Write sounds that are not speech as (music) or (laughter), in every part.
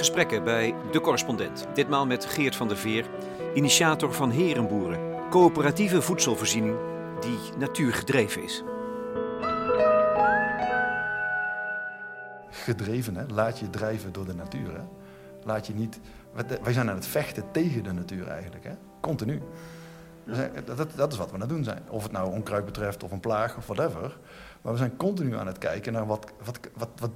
gesprekken bij De Correspondent. Ditmaal met Geert van der Veer, initiator van Herenboeren. Coöperatieve voedselvoorziening die natuurgedreven is. Gedreven, hè? laat je drijven door de natuur. Hè? Laat je niet... Wij zijn aan het vechten tegen de natuur eigenlijk, hè? continu. Dat, dat, is wat we aan het doen zijn. Of het nou onkruid betreft of een plaag of whatever. Maar we zijn continu aan het kijken naar wat, wat, wat, wat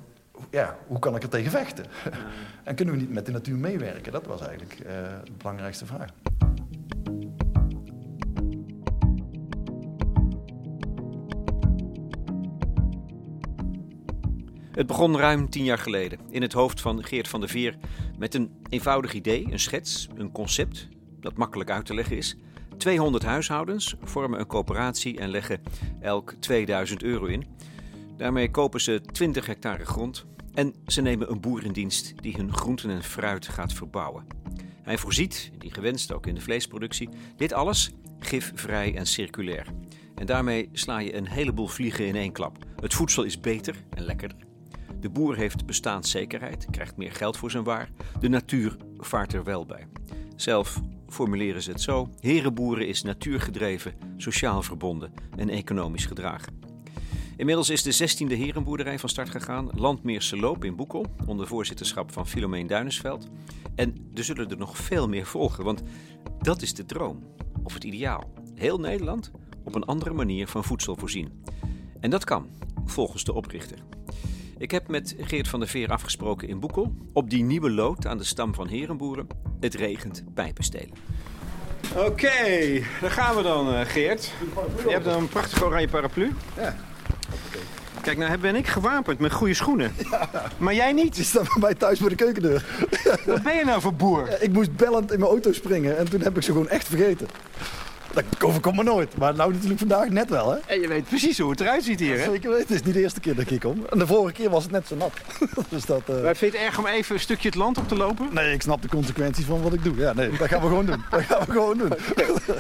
ja, hoe kan ik er tegen vechten? (laughs) en kunnen we niet met de natuur meewerken? Dat was eigenlijk uh, de belangrijkste vraag. Het begon ruim tien jaar geleden in het hoofd van Geert van der Veer met een eenvoudig idee, een schets, een concept dat makkelijk uit te leggen is. 200 huishoudens vormen een coöperatie en leggen elk 2000 euro in. Daarmee kopen ze 20 hectare grond en ze nemen een boer in dienst die hun groenten en fruit gaat verbouwen. Hij voorziet, die gewenst ook in de vleesproductie, dit alles gifvrij en circulair. En daarmee sla je een heleboel vliegen in één klap. Het voedsel is beter en lekkerder. De boer heeft bestaanszekerheid, krijgt meer geld voor zijn waar. De natuur vaart er wel bij. Zelf formuleren ze het zo: Herenboeren is natuurgedreven, sociaal verbonden en economisch gedragen. Inmiddels is de 16e herenboerderij van start gegaan, Landmeerse Loop in Boekel, onder voorzitterschap van Filomeen Duinesveld. En er zullen er nog veel meer volgen, want dat is de droom, of het ideaal. Heel Nederland op een andere manier van voedsel voorzien. En dat kan, volgens de oprichter. Ik heb met Geert van der Veer afgesproken in Boekel, op die nieuwe lood aan de stam van herenboeren. Het regent pijpenstelen. Oké, daar gaan we dan, eh, Geert. Je hebt een prachtige oranje paraplu. Ja. Kijk, nou ben ik gewapend met goede schoenen. (laughs) Maar jij niet? Die staat bij mij thuis voor de keukendeur. Wat ben je nou voor boer? ik moest bellend in mijn auto springen en toen heb ik ze gewoon echt vergeten. Dat overkomt me nooit. Maar nou natuurlijk vandaag net wel, hè? En je weet precies hoe het eruit ziet hier, hè? Zeker weten. Het is niet de eerste keer dat ik hier kom. En de vorige keer was het net zo nat. (laughs) dus dat, uh... Maar vind je het erg om even een stukje het land op te lopen? Nee, ik snap de consequenties van wat ik doe. Ja, nee, dat gaan we gewoon doen. Dat gaan we gewoon doen.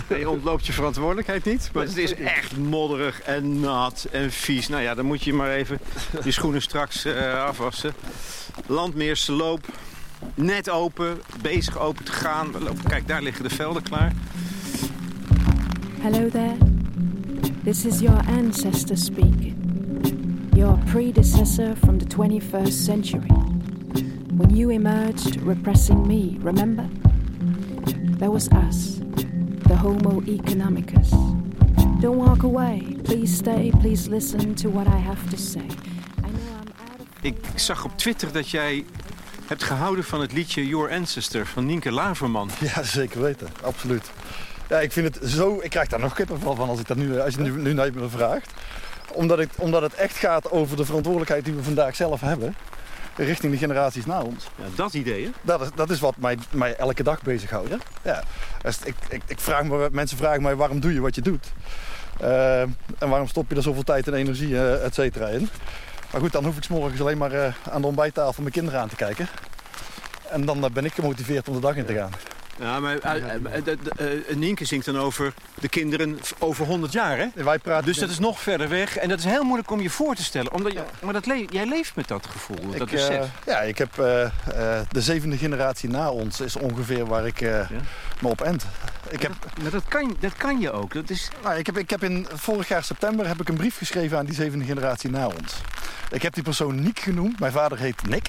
nee, (laughs) je ontloopt je verantwoordelijkheid niet. Maar het is echt modderig en nat en vies. Nou ja, dan moet je maar even je schoenen straks uh, afwassen. Landmeerse loop. Net open, bezig open te gaan. Kijk, daar liggen de velden klaar. Hello there. This is your ancestor speaking. Your predecessor from the 21st century. When you emerged repressing me, remember? There was us, the Homo economicus. Don't walk away. Please stay. Please listen to what I have to say. I know I'm out of... Ik zag op Twitter dat jij hebt gehouden van het liedje Your Ancestor van Nienke Laverman. Ja, zeker weten. Absoluut. Ja, ik vind het zo... Ik krijg daar nog kippenvel van als, ik dat nu, als je nu, nu naar me vraagt. Omdat, ik, omdat het echt gaat over de verantwoordelijkheid die we vandaag zelf hebben. Richting de generaties na ons. Ja, dat idee, hè? Dat is, dat is wat mij, mij elke dag bezighoudt. Ja? ja. Dus ik, ik, ik vraag me, mensen vragen mij waarom doe je wat je doet? Uh, en waarom stop je er zoveel tijd en energie, uh, et cetera, in? Maar goed, dan hoef ik s morgens alleen maar uh, aan de ontbijttafel mijn kinderen aan te kijken. En dan ben ik gemotiveerd om de dag in te gaan. Ja, maar uh, Nienke zingt dan over de kinderen over 100 jaar, hè? Wij praten dus dat is nog verder weg. En dat is heel moeilijk om je voor te stellen. Omdat je, Maar dat jij leeft met dat gevoel, ik, dat besef. ja, ik heb de zevende generatie na ons is ongeveer waar ik ja? me op end. Ik heb... maar dat kan, dat kan je ook. Dat is... Nou, ik, heb, ik heb in vorig jaar september heb ik een brief geschreven aan die zevende generatie na ons. Ik heb die persoon Nick genoemd. Mijn vader heet Nick.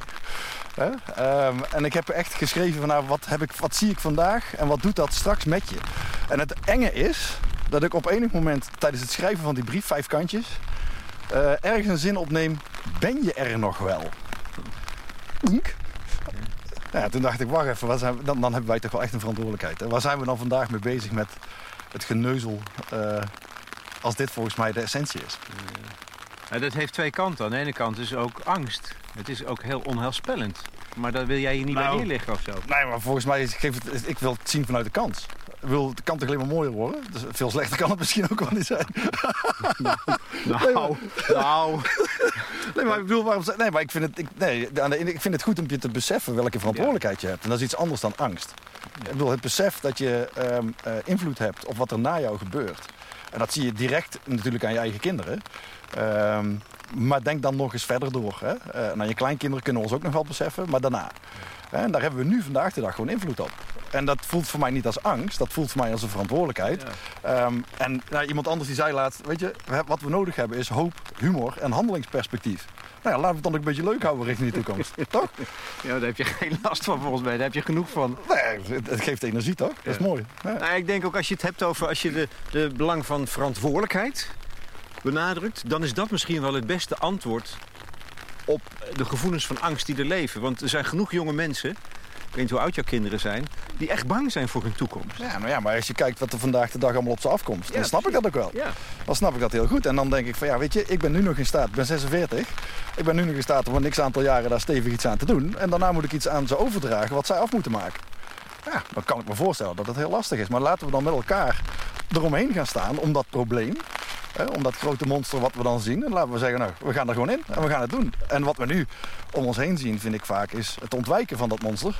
Um, en ik heb echt geschreven van nou, wat, heb ik, zie ik vandaag en wat doet dat straks met je. En het enge is dat ik op enig moment tijdens het schrijven van die brief, vijf kantjes, uh, ergens een zin opneem, ben je er nog wel? Ink. Ja, toen dacht ik, wacht even, zijn dan, dan hebben wij toch wel echt een verantwoordelijkheid. Waar zijn we dan vandaag mee bezig met het geneuzel uh, als dit volgens mij de essentie is? Ja, dat heeft twee kanten. Aan de ene kant is ook angst. Het is ook heel onheilspellend. Maar daar wil jij je niet nou, bij neerleggen of zo? Nee, maar volgens mij, geef het, ik wil het zien vanuit de kans. Ik wil, het kan toch alleen maar mooier worden? Dus veel slechter kan het misschien ook wel niet zijn. (laughs) nou, nou. Nee, maar ik bedoel, waarom... Nee, maar ik vind, het, ik, nee, ik vind het goed om je te beseffen welke verantwoordelijkheid je hebt. En dat is iets anders dan angst. Ik bedoel, het besef dat je um, uh, invloed hebt op wat er na jou gebeurt. En dat zie je direct natuurlijk aan je eigen kinderen. Um, maar denk dan nog eens verder door. Hè? Uh, nou, je kleinkinderen kunnen ons ook nog wel beseffen, maar daarna. En daar hebben we nu vandaag de dag gewoon invloed op. En dat voelt voor mij niet als angst, dat voelt voor mij als een verantwoordelijkheid. Ehm, en nou, iemand anders die zei laatst, weet je, wat we nodig hebben is hoop, humor en handelingsperspectief. Nou ja, laten we het dan ook een beetje leuk houden richting de toekomst. (laughs) toch? Ja, daar heb je geen last van volgens mij. Daar heb je genoeg van. Nee, het, geeft energie toch? Dat is mooi. Ja. Nou, ik denk ook als je het hebt over als je de, de belang van verantwoordelijkheid benadrukt, dan is dat misschien wel het beste antwoord op de gevoelens van angst die er leven. Want er zijn genoeg jonge mensen, ik weet niet hoe oud jouw kinderen zijn, die echt bang zijn voor hun toekomst. Ja, nou ja, maar als je kijkt wat er vandaag de dag allemaal op ze afkomt, dan snap ik dat ook wel. Ja. Dan snap ik dat heel goed. En dan denk ik van ja, weet je, ik ben nu nog in staat, ik ben 46, ik ben nu nog in staat om een niks aantal jaren daar stevig iets aan te doen. En daarna moet ik iets aan ze overdragen wat zij af moeten maken. Ja, dan kan ik me voorstellen dat het heel lastig is. Maar laten we dan met elkaar eromheen gaan staan om dat probleem om dat grote monster wat we dan zien. En laten we zeggen, nou, we gaan er gewoon in en we gaan het doen. En wat we nu om ons heen zien, vind ik vaak, is het ontwijken van dat monster.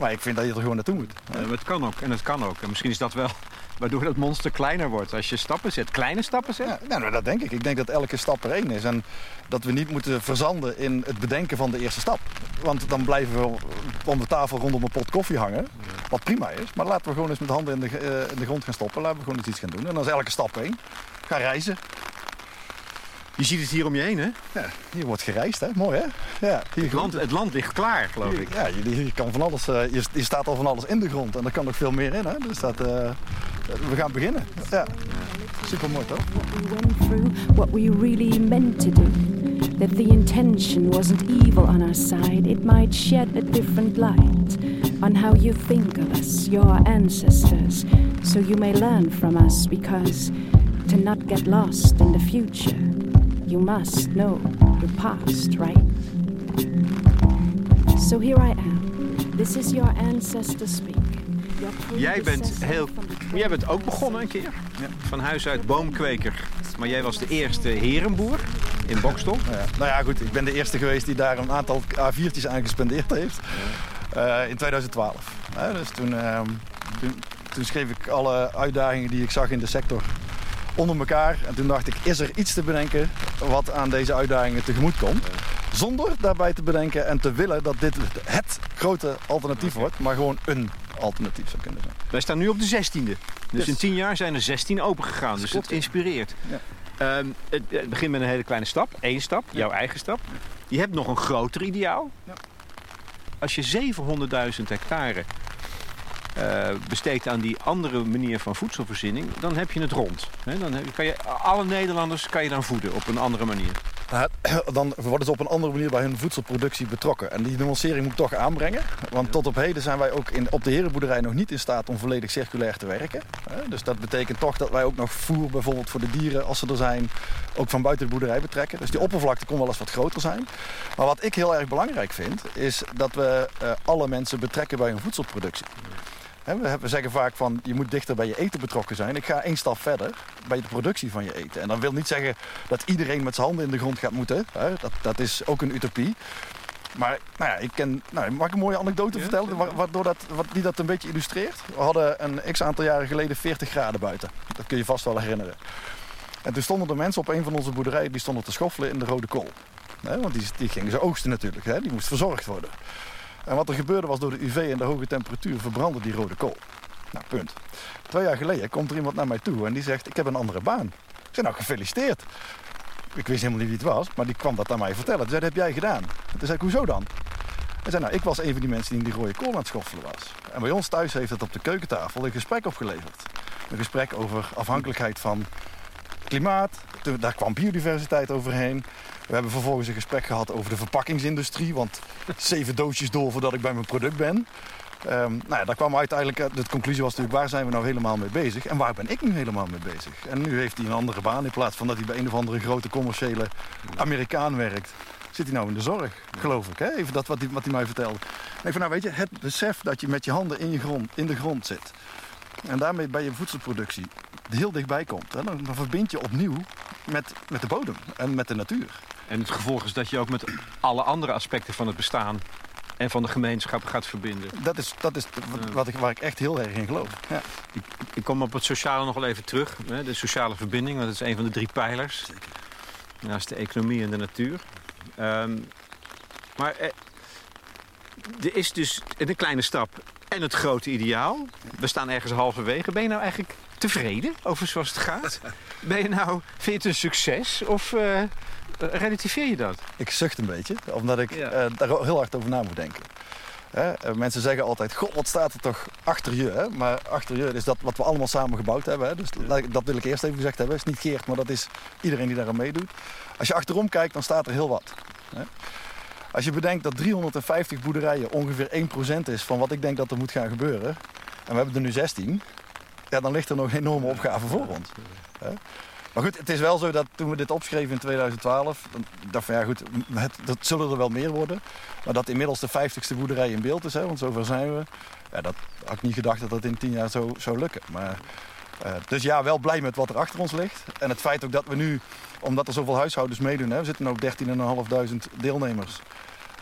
Maar ik vind dat je er gewoon naartoe moet. Ja, het kan ook, en het kan ook. En misschien is dat wel (laughs) waardoor dat monster kleiner wordt. Als je stappen zet, kleine stappen zet? Ja, nou, dat denk ik. Ik denk dat elke stap er één is. En dat we niet moeten verzanden in het bedenken van de eerste stap. Want dan blijven we om de tafel rondom een pot koffie hangen. Wat prima is. Maar laten we gewoon eens met handen in de, uh, in de grond gaan stoppen. Laten we gewoon eens iets gaan doen. En dan is elke stap één gaan reizen. Je ziet het hier om je heen, hè? Ja, hier wordt gereisd, hè? Mooi, hè? Ja, het, land, het land ligt klaar, geloof ik. Ja, je, kan van alles, uh, je, je, staat al van alles in de grond en er kan nog veel meer in, hè? Dus dat, uh, we gaan beginnen. Ja, super mooi, toch? What we went through, what we really meant to do. That the intention wasn't evil on our side. It might shed a different light on how you think of us, your ancestors. So you may learn from us because to not get lost in the future, you must know your past, right? So here I am. This is your ancestor speak. Jij bent, heel, jij bent ook begonnen een keer. Ja. Van huis uit boomkweker. Maar jij was de eerste herenboer in Bokstel. Ja, nou ja, goed. Ik ben de eerste geweest die daar een aantal A4'tjes aan gespendeerd heeft. Uh, in 2012. dus toen, uh, toen, toen schreef ik alle uitdagingen die ik zag in de sector onder elkaar. En toen dacht ik, is er iets te bedenken wat aan deze uitdagingen tegemoet komt? Zonder daarbij te bedenken en te willen dat dit het grote alternatief wordt, maar gewoon een alternatief zou kunnen zijn. Wij staan nu op de 16e. Dus in 10 jaar zijn er 16 open gegaan. Dus het inspireert. Ja. Um, het, het, begint met een hele kleine stap. Eén stap, jouw eigen stap. Je hebt nog een groter ideaal. Ja. Als je 700.000 hectare uh, besteedt aan die andere manier van voedselvoorziening, dan heb je het rond. dan kan je, alle Nederlanders kan je dan voeden op een andere manier. (clears throat) dan worden ze op een andere manier bij hun voedselproductie betrokken. En die nuancering moet ik toch aanbrengen. Want tot op heden zijn wij ook in, op de herenboerderij nog niet in staat om volledig circulair te werken. Dus dat betekent toch dat wij ook nog voer bijvoorbeeld voor de dieren, als ze er zijn, ook van buiten de boerderij betrekken. Dus die oppervlakte kon wel eens wat groter zijn. Maar wat ik heel erg belangrijk vind, is dat we uh, alle mensen betrekken bij hun voedselproductie. We zeggen vaak van je moet dichter bij je eten betrokken zijn. Ik ga één stap verder bij de productie van je eten. En dat wil niet zeggen dat iedereen met zijn handen in de grond gaat moeten. Dat, dat is ook een utopie. Maar nou ja, ik ken, nou, mag ik een mooie anekdote vertellen waardoor dat, wat, die dat een beetje illustreert? We hadden een x aantal jaren geleden 40 graden buiten. Dat kun je vast wel herinneren. En toen stonden er mensen op een van onze boerderijen die stonden te schoffelen in de rode kool. want die, die gingen ze oogsten natuurlijk, hè? die moest verzorgd worden. En wat er gebeurde was door de UV en de hoge temperatuur verbrandde die rode kool. Nou, punt. Twee jaar geleden komt er iemand naar mij toe en die zegt: Ik heb een andere baan. Ik zeg: Nou, gefeliciteerd. Ik wist helemaal niet wie het was, maar die kwam dat aan mij vertellen. Toen zei: Dat heb jij gedaan. Toen zei ik: Hoezo dan? Hij zei: Nou, ik was een van die mensen die in die rode kool aan het schoffelen was. En bij ons thuis heeft het op de keukentafel een gesprek opgeleverd. Een gesprek over afhankelijkheid van klimaat. Daar kwam biodiversiteit overheen. We hebben vervolgens een gesprek gehad over de verpakkingsindustrie. Want zeven doosjes door voordat ik bij mijn product ben. Um, nou ja, daar kwam uiteindelijk, eh, de conclusie was natuurlijk, waar zijn we nou helemaal mee bezig? En waar ben ik nu helemaal mee bezig? En nu heeft hij een andere baan in plaats van dat hij bij een of andere grote commerciële Amerikaan werkt. Zit hij nou in de zorg, geloof ik. Hè? Even dat wat hij, wat hij mij vertelde. Even nou weet je, het besef dat je met je handen in, grond, in de grond zit. En daarmee bij je voedselproductie heel dichtbij komt. Hè? Dan, dan verbind je opnieuw met, met de bodem en met de natuur. En het gevolg is dat je ook met alle andere aspecten van het bestaan en van de gemeenschap gaat verbinden. Dat is, dat is wat, ik, waar ik echt heel erg in geloof. Ja. Ik, ik, kom op het sociale nog wel even terug. Hè, de sociale verbinding, want dat is een van de drie pijlers. naast de economie en de natuur. Ehm, maar eh, er is dus een kleine stap en het grote ideaal. We staan ergens halverwege. Ben je nou eigenlijk tevreden over zoals het gaat? Ben je nou, vind je het een succes of uh, relativeer je dat? Ik zucht een beetje, omdat ik ja. uh, daar heel hard over na moet denken. Hè? Eh, mensen zeggen altijd, god, wat staat er toch achter je? Hè? Maar achter je is dat wat we allemaal samen gebouwd hebben. Hè? Dus dat wil ik eerst even gezegd hebben. Het is niet Geert, maar dat is iedereen die daaraan meedoet. Als je achterom kijkt, dan staat er heel wat. Hè? Als je bedenkt dat 350 boerderijen ongeveer 1% is van wat ik denk dat er moet gaan gebeuren. En we hebben er nu 16. Ja, dan ligt er nog een enorme opgave voor ons. Hè? Maar goed, het is wel zo dat toen we dit opschreven in 2012, dacht van ja goed, het, dat zullen er wel meer worden. Maar dat inmiddels de 50ste boerderij in beeld is, hè, want zover zijn we. Ja, dat had ik niet gedacht dat dat in 10 jaar zo zou lukken. Maar, uh, dus ja, wel blij met wat er achter ons ligt. En het feit ook dat we nu, omdat er zoveel huishoudens meedoen, hè, we zitten ook 13.500 deelnemers.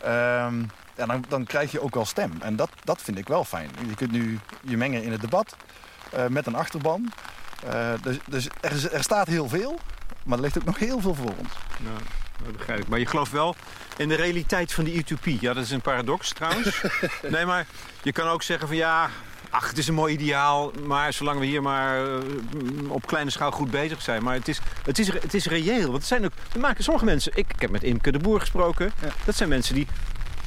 Um, ja, dan, dan, krijg je ook wel stem. En dat, dat vind ik wel fijn. Je kunt nu je mengen in het debat uh, met een achterban. Uh, dus dus er, er, staat heel veel, maar er ligt ook nog heel veel voor ons. Nou, dat begrijp ik. Maar je gelooft wel in de realiteit van die utopie. Ja, dat is een paradox trouwens. (laughs) nee, maar je kan ook zeggen van ja, ach, het is een mooi ideaal. Maar zolang we hier maar uh, op kleine schaal goed bezig zijn. Maar het is, het is, het is reëel. Want het zijn ook, er maken sommige mensen, ik, ik heb met Imke de Boer gesproken. Ja. Dat zijn mensen die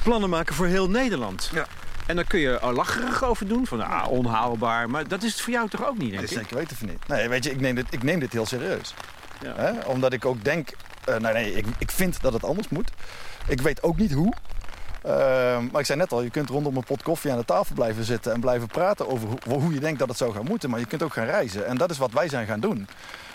plannen maken voor heel Nederland. Ja. En daar kun je er lacherig over doen, van ah, onhaalbaar. Maar dat is het voor jou toch ook niet, denk ik? Dat is zeker weten van niet. Nee, weet je, ik neem dit, ik neem dit heel serieus. Ja. Hè? Omdat ik ook denk, uh, nou nee, ik, ik vind dat het anders moet. Ik weet ook niet hoe. Uh, maar ik zei net al, je kunt rondom een pot koffie aan de tafel blijven zitten en blijven praten over hoe, je denkt dat het zou gaan moeten. Maar je kunt ook gaan reizen. En dat is wat wij zijn gaan doen.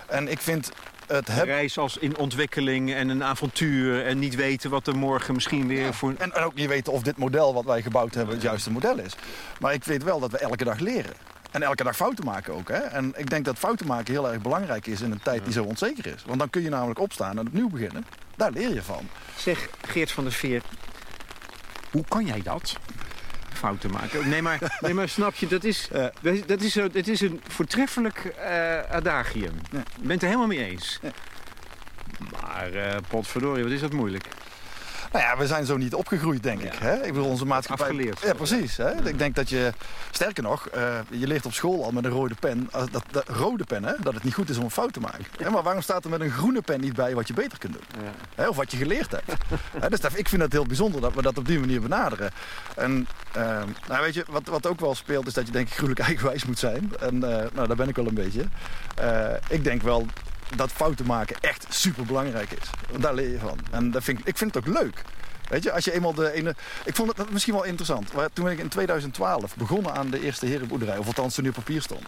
En ik vind het heb... reis als in ontwikkeling en een avontuur en niet weten wat er morgen misschien weer voor... En, en ook niet weten of dit model wat wij gebouwd hebben het juiste model is. Maar ik weet wel dat we elke dag leren. En elke dag fouten maken ook. Hè? En ik denk dat fouten maken heel erg belangrijk is in een tijd die zo onzeker is. Want dan kun je namelijk opstaan en opnieuw beginnen. Daar leer je van. Zeg, Geert van der Veer, hoe kan jij dat? Fouten maken. Nee, maar, nee, maar snap je, dat is, (laughs) dat is, dat is een voortreffelijk uh, adagium. Ja. Ik ben het er helemaal mee eens. Maar uh, potverdorie, wat is dat moeilijk. Nou ja, we zijn zo niet opgegroeid, denk ik. Hè? Ik bedoel, onze maatschappij... Afgeleerd. Ja, precies. Hè? Ik denk dat je... Sterker nog, uh, je leert op school al met een rode pen... Uh, dat, dat, rode pen, hè? dat het niet goed is om een fout te maken. Maar waarom staat er met een groene pen niet bij wat je beter kunt doen? Ja. Hè? Of wat je geleerd hebt? hè? Dus ik vind het heel bijzonder dat we dat op die manier benaderen. En uh, nou, weet je, wat, wat ook wel speelt... is dat je denk ik gruwelijk (laughs) eigenwijs moet zijn. En uh, nou, daar ben ik wel een beetje. ik denk wel dat fouten maken echt super belangrijk is. Want daar leer je van. En dat vind ik, ik vind het ook leuk. Weet je, als je eenmaal de ene... Ik vond het misschien wel interessant. Toen ben ik in 2012 begonnen aan de eerste herenboerderij. Of althans toen die op papier stond.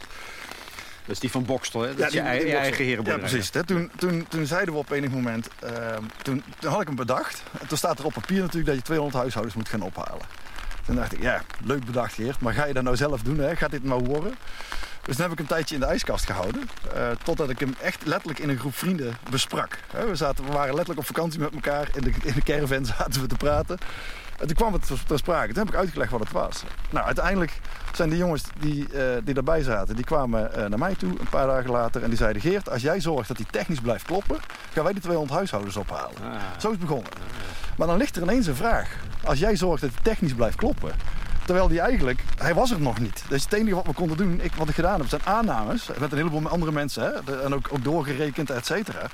Dat is die van Bokstel, hè? Dat ja, is je, eigen herenboerderij. Ja, precies. Hè? Toen, toen, toen zeiden we op enig moment... Uh, toen, toen, had ik hem bedacht. En toen staat er op papier natuurlijk dat je 200 huishoudens moet gaan ophalen. Toen dacht ik, ja, leuk bedacht Geert. Maar ga je dat nou zelf doen, hè? Gaat dit nou worden? Dus dan heb ik een tijdje in de ijskast gehouden. Uh, totdat ik hem echt letterlijk in een groep vrienden besprak. we, zaten, we waren letterlijk op vakantie met elkaar. In de, in de caravan (laughs) zaten we te praten. En toen kwam het ter sprake. Toen heb ik uitgelegd wat het was. Nou, uiteindelijk zijn die jongens die, uh, die daarbij zaten, die kwamen uh, naar mij toe een paar dagen later. En die zeiden, Geert, als jij zorgt dat die technisch blijft kloppen, gaan wij die 200 huishoudens ophalen. Ah. Zo is het begonnen. Maar dan ligt er ineens een vraag. Als jij zorgt dat die technisch blijft kloppen, Terwijl die eigenlijk, hij was er nog niet. Dus het enige wat we konden doen, ik, wat ik gedaan heb, zijn aannames. Met een heleboel andere mensen. Hè, en ook, ook doorgerekend, et cetera.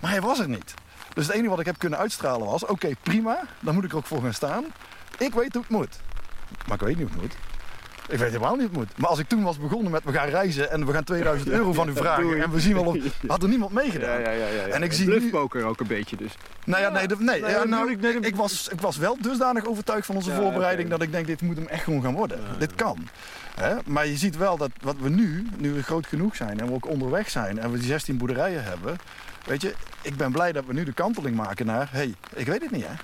Maar hij was er niet. Dus het enige wat ik heb kunnen uitstralen was, oké, prima. Dan moet ik er ook voor gaan staan. Ik weet hoe het moet. Maar ik weet niet hoe het moet. Ik weet helemaal niet hoe het moet. Maar als ik toen was begonnen met we gaan reizen en we gaan 2000 euro van u vragen en we zien wel of (laughs) had er niemand meegedaan. Ja, ja, ja, En ik zie ook een beetje dus. Nou ja, nee, nee, nou, ik, ik, was, ik was wel dusdanig overtuigd van onze voorbereiding dat ik denk dit moet hem echt gewoon gaan worden. Dit kan. Hè? Maar je ziet wel dat wat we nu, nu we groot genoeg zijn en we ook onderweg zijn en we die 16 boerderijen hebben, weet je, ik ben blij dat we nu de kanteling maken naar, hé, hey, ik weet het niet hè.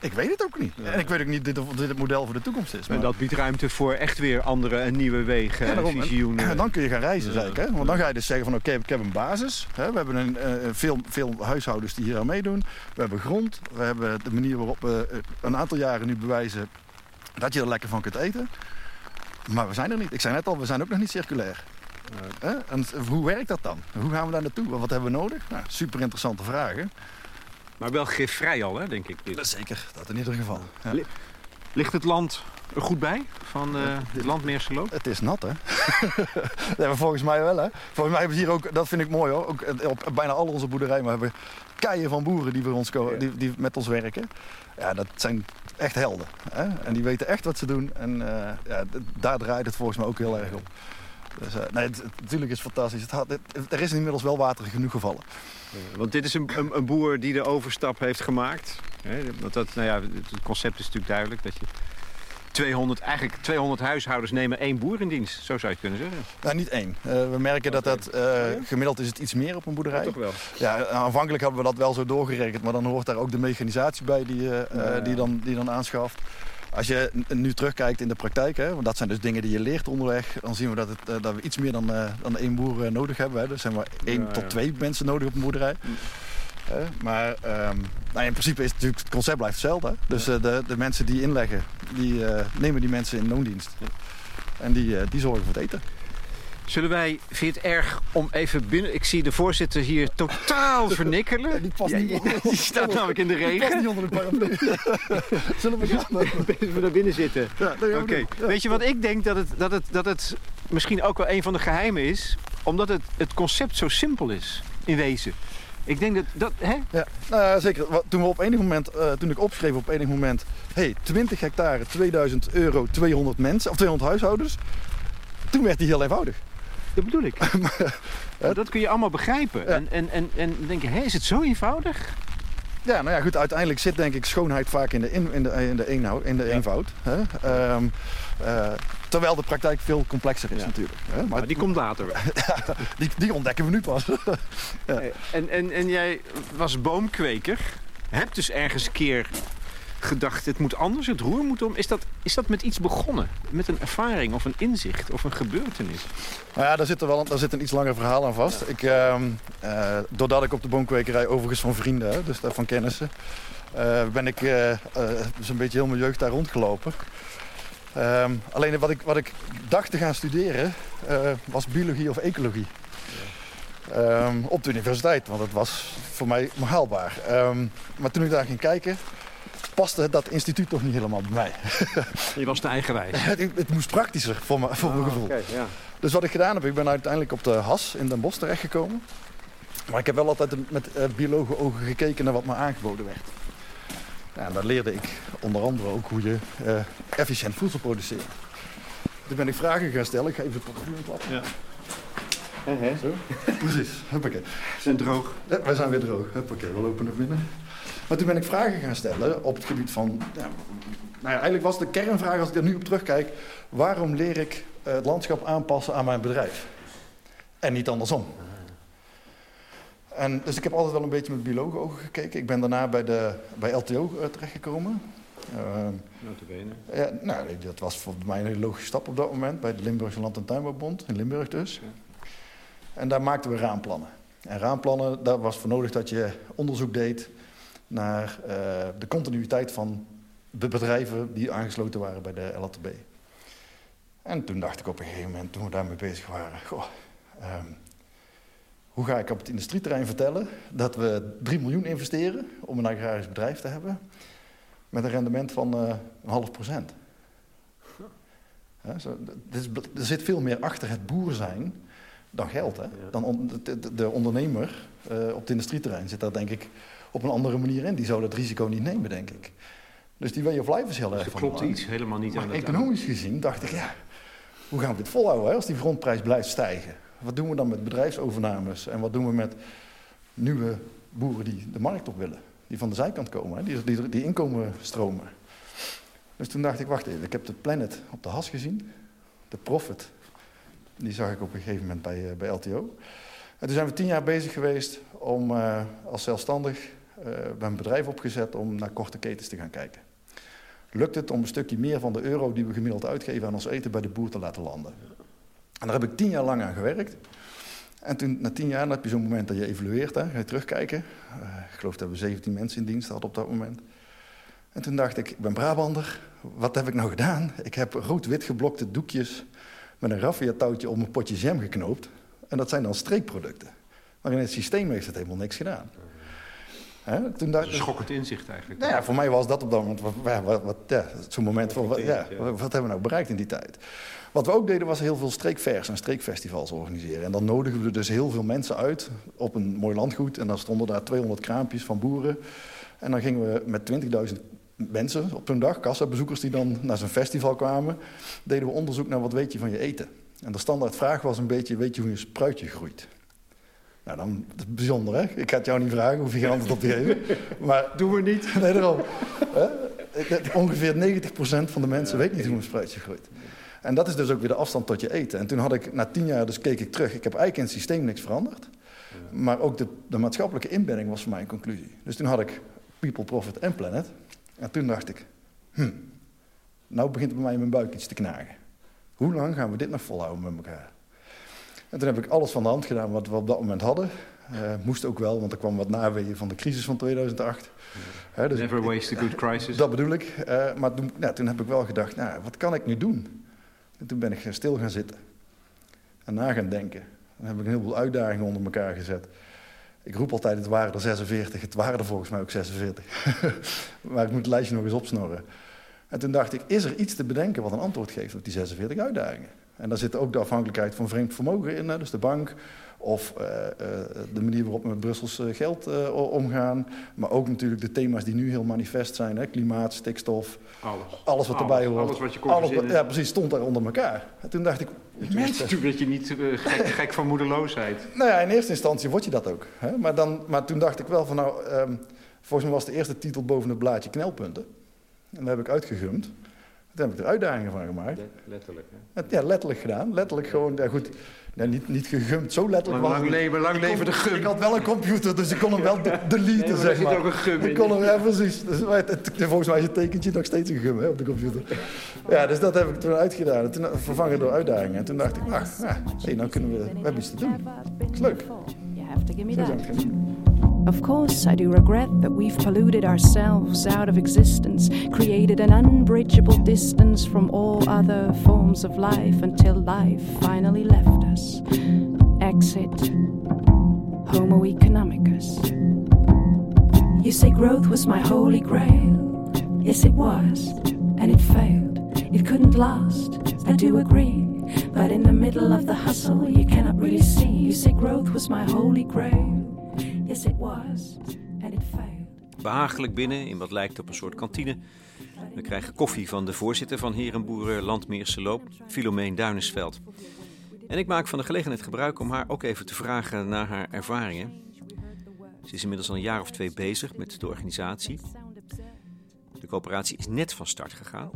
Ik weet het ook niet. En ik weet ook niet of dit het model voor de toekomst is. Maar... En dat biedt ruimte voor echt weer andere en nieuwe wegen ja, en visioenen. En dan kun je gaan reizen, zeg ik. Hè? Want dan ga je dus zeggen van oké, ik heb een basis. Hè? We hebben een, uh, veel, veel huishoudens die hier aan meedoen. We hebben grond. We hebben de manier waarop we uh, een aantal jaren nu bewijzen dat je er lekker van kunt eten. Maar we zijn er niet. Ik zei net al, we zijn ook nog niet circulair. En hoe werkt dat dan? Hoe gaan we daar naartoe? Wat hebben we nodig? Nou, super interessante vragen. Maar wel gifvrij al, hè, denk ik. Dit. Zeker, dat in ieder geval. Ja. Ligt het land er goed bij van eh dit land Meerseloop? Het is nat, hè? (laughs) ja, volgens mij wel, hè? Volgens mij hebben ze hier ook, dat vind ik mooi hoor, ook op bijna al onze boerderijen, maar we hebben keien van boeren die, voor ons Ja. die, die met ons werken. Ja, dat zijn echt helden. Hè? En die weten echt wat ze doen. En eh, ja, daar draait het volgens mij ook heel erg op. Dus, eh, nee, het, het- natuurlijk is het fantastisch. Het had, het- er is inmiddels wel water genoeg gevallen. Want dit is een, een, een boer die de overstap heeft gemaakt. Want dat, nou ja, het concept is natuurlijk duidelijk dat je 200, eigenlijk 200 huishoudens nemen één boer in dienst. Zo zou je het kunnen zeggen. Nou, niet één. Eh, we merken dat dat eh, gemiddeld is het iets meer op een boerderij. Toch wel. Ja, aanvankelijk hebben we dat wel zo doorgerekend, maar dan hoort daar ook de mechanisatie bij die, Ja, ja. die, dan, die dan aanschaft. Als je nu terugkijkt in de praktijk, hè, want dat zijn dus dingen die je leert onderweg, dan zien we dat, het, eh, dat we iets meer dan, eh, dan één boer eh, nodig hebben. Hè. Dus zijn maar één Ja, tot twee mensen nodig op een boerderij. Hè, maar ehm, nou, in principe is het natuurlijk, het concept blijft hetzelfde. hè. Dus de, de mensen die inleggen, die nemen die mensen in loondienst. En die, die zorgen voor het eten. Zullen wij, vind je het erg om even binnen... Ik zie de voorzitter hier totaal (laughs) vernikkelen. Die past Ja, niet onder- (laughs) die staat namelijk in de Die past regen. niet onder de paraplu. (laughs) Zullen we gaan? Even naar binnen zitten. Ja, Oké. Ja. weet je wat ik denk dat het, dat, het, dat het misschien ook wel een van de geheimen is? Omdat het, het concept zo simpel is, in wezen. Ik denk dat, dat hè? Ja, nou ja, zeker. Toen, we op enig moment, eh, toen ik opschreef op enig moment... hey, 20 hectare, 2000 euro, 200 mensen, of 200 huishoudens... Toen werd die heel eenvoudig. Dat bedoel ik. (laughs) Dat kun je allemaal begrijpen. En, en, en, en denk je, hé, is het zo eenvoudig? Ja, nou ja, goed. Uiteindelijk zit denk ik schoonheid vaak in de, in, in de, in de, eenhoud, in de Ja. eenvoud. Hè? Ehm, eh, terwijl de praktijk veel complexer is Ja. natuurlijk. Hè? Maar Maar die komt later wel. (laughs) die, die ontdekken we nu pas. (laughs) Ja. En, en, en jij was boomkweker. Hebt dus ergens een keer gedacht, het moet anders, het roer moet om. Is dat, is dat met iets begonnen? Met een ervaring of een inzicht of een gebeurtenis? Nou ja, daar zit, er wel, daar zit een iets langer verhaal aan vast. Ik, ehm, eh, doordat ik op de boomkwekerij, overigens van vrienden, dus van kennissen, eh, ben ik eh, zo'n beetje heel mijn jeugd daar rondgelopen. Ehm, alleen wat ik, wat ik dacht te gaan studeren was biologie of ecologie. Ehm, op de universiteit, want dat was voor mij haalbaar. Maar toen ik daar ging kijken, paste dat instituut toch niet helemaal bij mij. (laughs) Je was te eigenwijs. (laughs) het, het moest praktischer voor, me, voor mijn gevoel. ja. Dus wat ik gedaan heb, ik ben uiteindelijk op de HAS in Den Bosch terechtgekomen. Maar ik heb wel altijd met eh, biologen ogen gekeken naar wat me aangeboden werd. Ja, en daar leerde ik onder andere ook hoe je eh, efficiënt voedsel produceert. Toen ben ik vragen gaan stellen. Ik ga even de portefeuille klappen. Ja. Zo. Precies. Huppakee. Ze zijn droog. Ja, wij zijn weer droog. Huppakee, we lopen naar binnen. Maar toen ben ik vragen gaan stellen op het gebied van... Nou ja, eigenlijk was de kernvraag, als ik er nu op terugkijk... waarom leer ik eh, het landschap aanpassen aan mijn bedrijf? En niet andersom. En, dus ik heb altijd wel een beetje met biologenogen gekeken. Ik ben daarna bij, de, bij LTO eh, terechtgekomen. Ehm, Notabene. ja, nou, dat was voor mij een hele logische stap op dat moment. Bij de Limburgse Land- en Tuinbouwbond in Limburg dus. En daar maakten we raamplannen. En raamplannen, daar was voor nodig dat je onderzoek deed naar eh, de continuïteit van de bedrijven die aangesloten waren bij de LATB. En toen dacht ik op een gegeven moment, toen we daarmee bezig waren, goh, ehm, hoe ga ik op het industrieterrein vertellen dat we 3 miljoen investeren om een agrarisch bedrijf te hebben met een rendement van eh, een half procent. Ja, zo, d- er is- er zit veel meer achter het boer zijn dan geld. Hè? Dan on- de, de- de ondernemer eh, op het industrieterrein zit daar denk ik op een andere manier in. Die zou dat risico niet nemen, denk ik. Dus die way of life is heel erg Er van klopt iets helemaal niet Maar aan het economisch gezien dacht ik, ja, hoe gaan we dit volhouden hè, als die grondprijs blijft stijgen? Wat doen we dan met bedrijfsovernames en wat doen we met nieuwe boeren die de markt op willen? Die van de zijkant komen, hè, die, die, die inkomen stromen. Dus toen dacht ik, wacht even, ik heb de Planet op de has gezien, de Profit. Die zag ik op een gegeven moment bij, eh, bij LTO. En toen zijn we tien jaar bezig geweest om eh, als zelfstandig, we hebben een bedrijf opgezet om naar korte ketens te gaan kijken lukt het om een stukje meer van de euro die we gemiddeld uitgeven aan ons eten bij de boer te laten landen. En daar heb ik tien jaar lang aan gewerkt. En toen, na tien jaar, heb je zo'n moment dat je evalueert, hè, ga je terugkijken. Eh, ik geloof dat we 17 mensen in dienst hadden op dat moment. En toen dacht ik, ik ben Brabander, wat heb ik nou gedaan? Ik heb rood-wit geblokte doekjes met een raffia-touwtje om een potje jam geknoopt. En dat zijn dan streekproducten. Maar in het systeem heeft het helemaal niks gedaan. Hè? Toen dacht, een schokkend inzicht eigenlijk. Nou ja, voor mij was dat op dat moment wat, wat, wat ja, zo'n moment van, wat, ja, wat, hebben we nou bereikt in die tijd? Wat we ook deden was heel veel streekvers en streekfestivals organiseren. En dan nodigden we dus heel veel mensen uit op een mooi landgoed. En dan stonden daar 200 kraampjes van boeren. En dan gingen we met 20.000 mensen op een dag, kassabezoekers die dan naar zo'n festival kwamen, deden we onderzoek naar wat weet je van je eten. En de standaardvraag was een beetje, weet je hoe je spruitje groeit? Nou, dan, dat is bijzonder, hè? Ik ga het jou niet vragen, hoef je geen antwoord op te geven. (laughs) Maar, Doen we niet. (laughs) Nee, daarom. Ongeveer 90% van de mensen weet niet hoe een spruitje groeit. En dat is dus ook weer de afstand tot je eten. En toen had ik, na tien jaar, dus keek ik terug. Ik heb eigenlijk in het systeem niks veranderd. Maar ook de, de maatschappelijke inbedding was voor mij een conclusie. Dus toen had ik People, Profit en Planet. En toen dacht ik, hm, nou begint bij mij in mijn buik iets te knagen. Hoe lang gaan we dit nog volhouden met elkaar? En toen heb ik alles van de hand gedaan wat we op dat moment hadden. Uh, moest ook wel, want er kwam wat naweeën van de crisis van 2008. dus Never waste a good crisis. Dat bedoel ik. Uh, maar toen, nou, toen, heb ik wel gedacht, nou, wat kan ik nu doen? En toen ben ik stil gaan zitten. En na gaan denken. Dan heb ik een heleboel uitdagingen onder elkaar gezet. Ik roep altijd, het waren er 46. Het waren er volgens mij ook 46. (laughs) maar ik moet het lijstje nog eens opsnorren. En toen dacht ik, is er iets te bedenken wat een antwoord geeft op die 46 uitdagingen? En daar zit ook de afhankelijkheid van vreemd vermogen in, dus de bank. Of uh, de manier waarop we met Brussels uh, geld omgaan. Maar ook natuurlijk de thema's die nu heel manifest zijn. Hè? Klimaat, stikstof. Alles. Alles wat erbij hoort. Alles wat je kon alles, Ja, precies, stond daar onder elkaar. En toen dacht ik... Mensen... Toen werd je niet gek, (laughs) gek, van moedeloosheid. Nou ja, in eerste instantie word je dat ook. Hè? Maar, dan, maar toen dacht ik wel van nou... Um, volgens mij was de eerste titel boven het blaadje knelpunten. En dat heb ik uitgegumd. Daar heb ik er uitdagingen van gemaakt. Letterlijk, hè? Ja, letterlijk gedaan. Letterlijk gewoon, ja goed, ja, niet, niet gegumd, zo letterlijk lang, lang leven, lang leven de gum. Ik had wel een computer, dus ik kon hem wel deleten, nee, zeg maar. Er zit ook een gum ik kon hem, ja, precies. Dus, volgens mij is het tekentje nog steeds een gum hè, op de computer. Ja, dus dat heb ik toen uitgedaan. En toen vervangen door uitdagingen. En toen dacht ik, ah, ja, hey, nou kunnen we, we hebben iets te doen. Dat is leuk. Zo zijn het gaan Of course, I do regret that we've polluted ourselves out of existence, created an unbridgeable distance from all other forms of life until life finally left us. Exit Homo economicus. You say growth was my holy grail. Yes, it was, and it failed. It couldn't last, I do agree. But in the middle of the hustle, you cannot really see. You say growth was my holy grail. Yes, it was, and it. Behagelijk binnen in wat lijkt op een soort kantine. We krijgen koffie van de voorzitter van Herenboeren Landmeerse Loop, Filomeen Duinesveld. En ik maak van de gelegenheid gebruik om haar ook even te vragen naar haar ervaringen. Ze is inmiddels al een jaar of twee bezig met de organisatie. De coöperatie is net van start gegaan.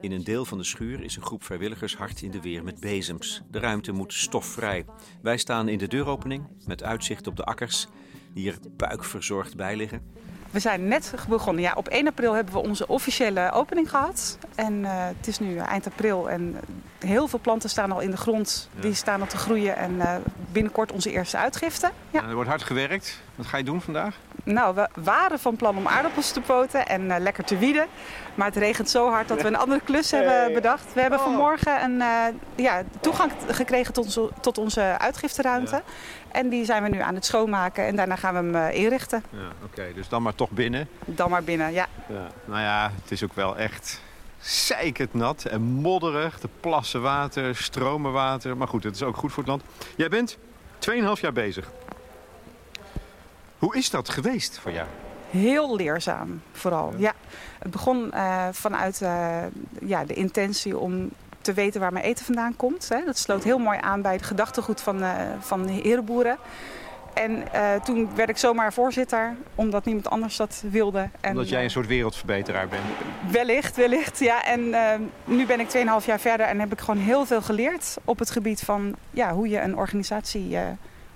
In een deel van de schuur is een groep vrijwilligers hard in de weer met bezems. De ruimte moet stofvrij. Wij staan in de deuropening met uitzicht op de akkers die er buikverzorgd bij liggen. We zijn net begonnen. Ja, op 1 april hebben we onze officiële opening gehad. En uh, het is nu eind april en heel veel planten staan al in de grond. Die staan al te groeien en uh, binnenkort onze eerste uitgifte. Ja. er wordt hard gewerkt. Wat ga je doen vandaag? Nou, we waren van plan om aardappels te poten en uh, lekker te wieden. Maar het regent zo hard dat we een andere klus hebben bedacht. We hebben oh. vanmorgen een, ja, toegang gekregen tot onze, tot onze uitgifteruimte. En die zijn we nu aan het schoonmaken en daarna gaan we hem uh, inrichten. Ja, Oké, dus dan maar toch binnen? Dan maar binnen, ja. ja. Nou ja, het is ook wel echt zeikend nat en modderig. De plassen water, stromen water. Maar goed, het is ook goed voor het land. Jij bent 2,5 jaar bezig. Hoe is dat geweest voor jou? Heel leerzaam, vooral. Ja. Het begon uh, vanuit uh, ja, de intentie om te weten waar mijn eten vandaan komt. Hè. Dat sloot heel mooi aan bij het gedachtegoed van, uh, van herenboeren. En uh, toen werd ik zomaar voorzitter, omdat niemand anders dat wilde. En, omdat jij een soort wereldverbeteraar bent? Wellicht, wellicht, ja. En uh, nu ben ik 2,5 jaar verder en heb ik gewoon heel veel geleerd op het gebied van ja, hoe je een organisatie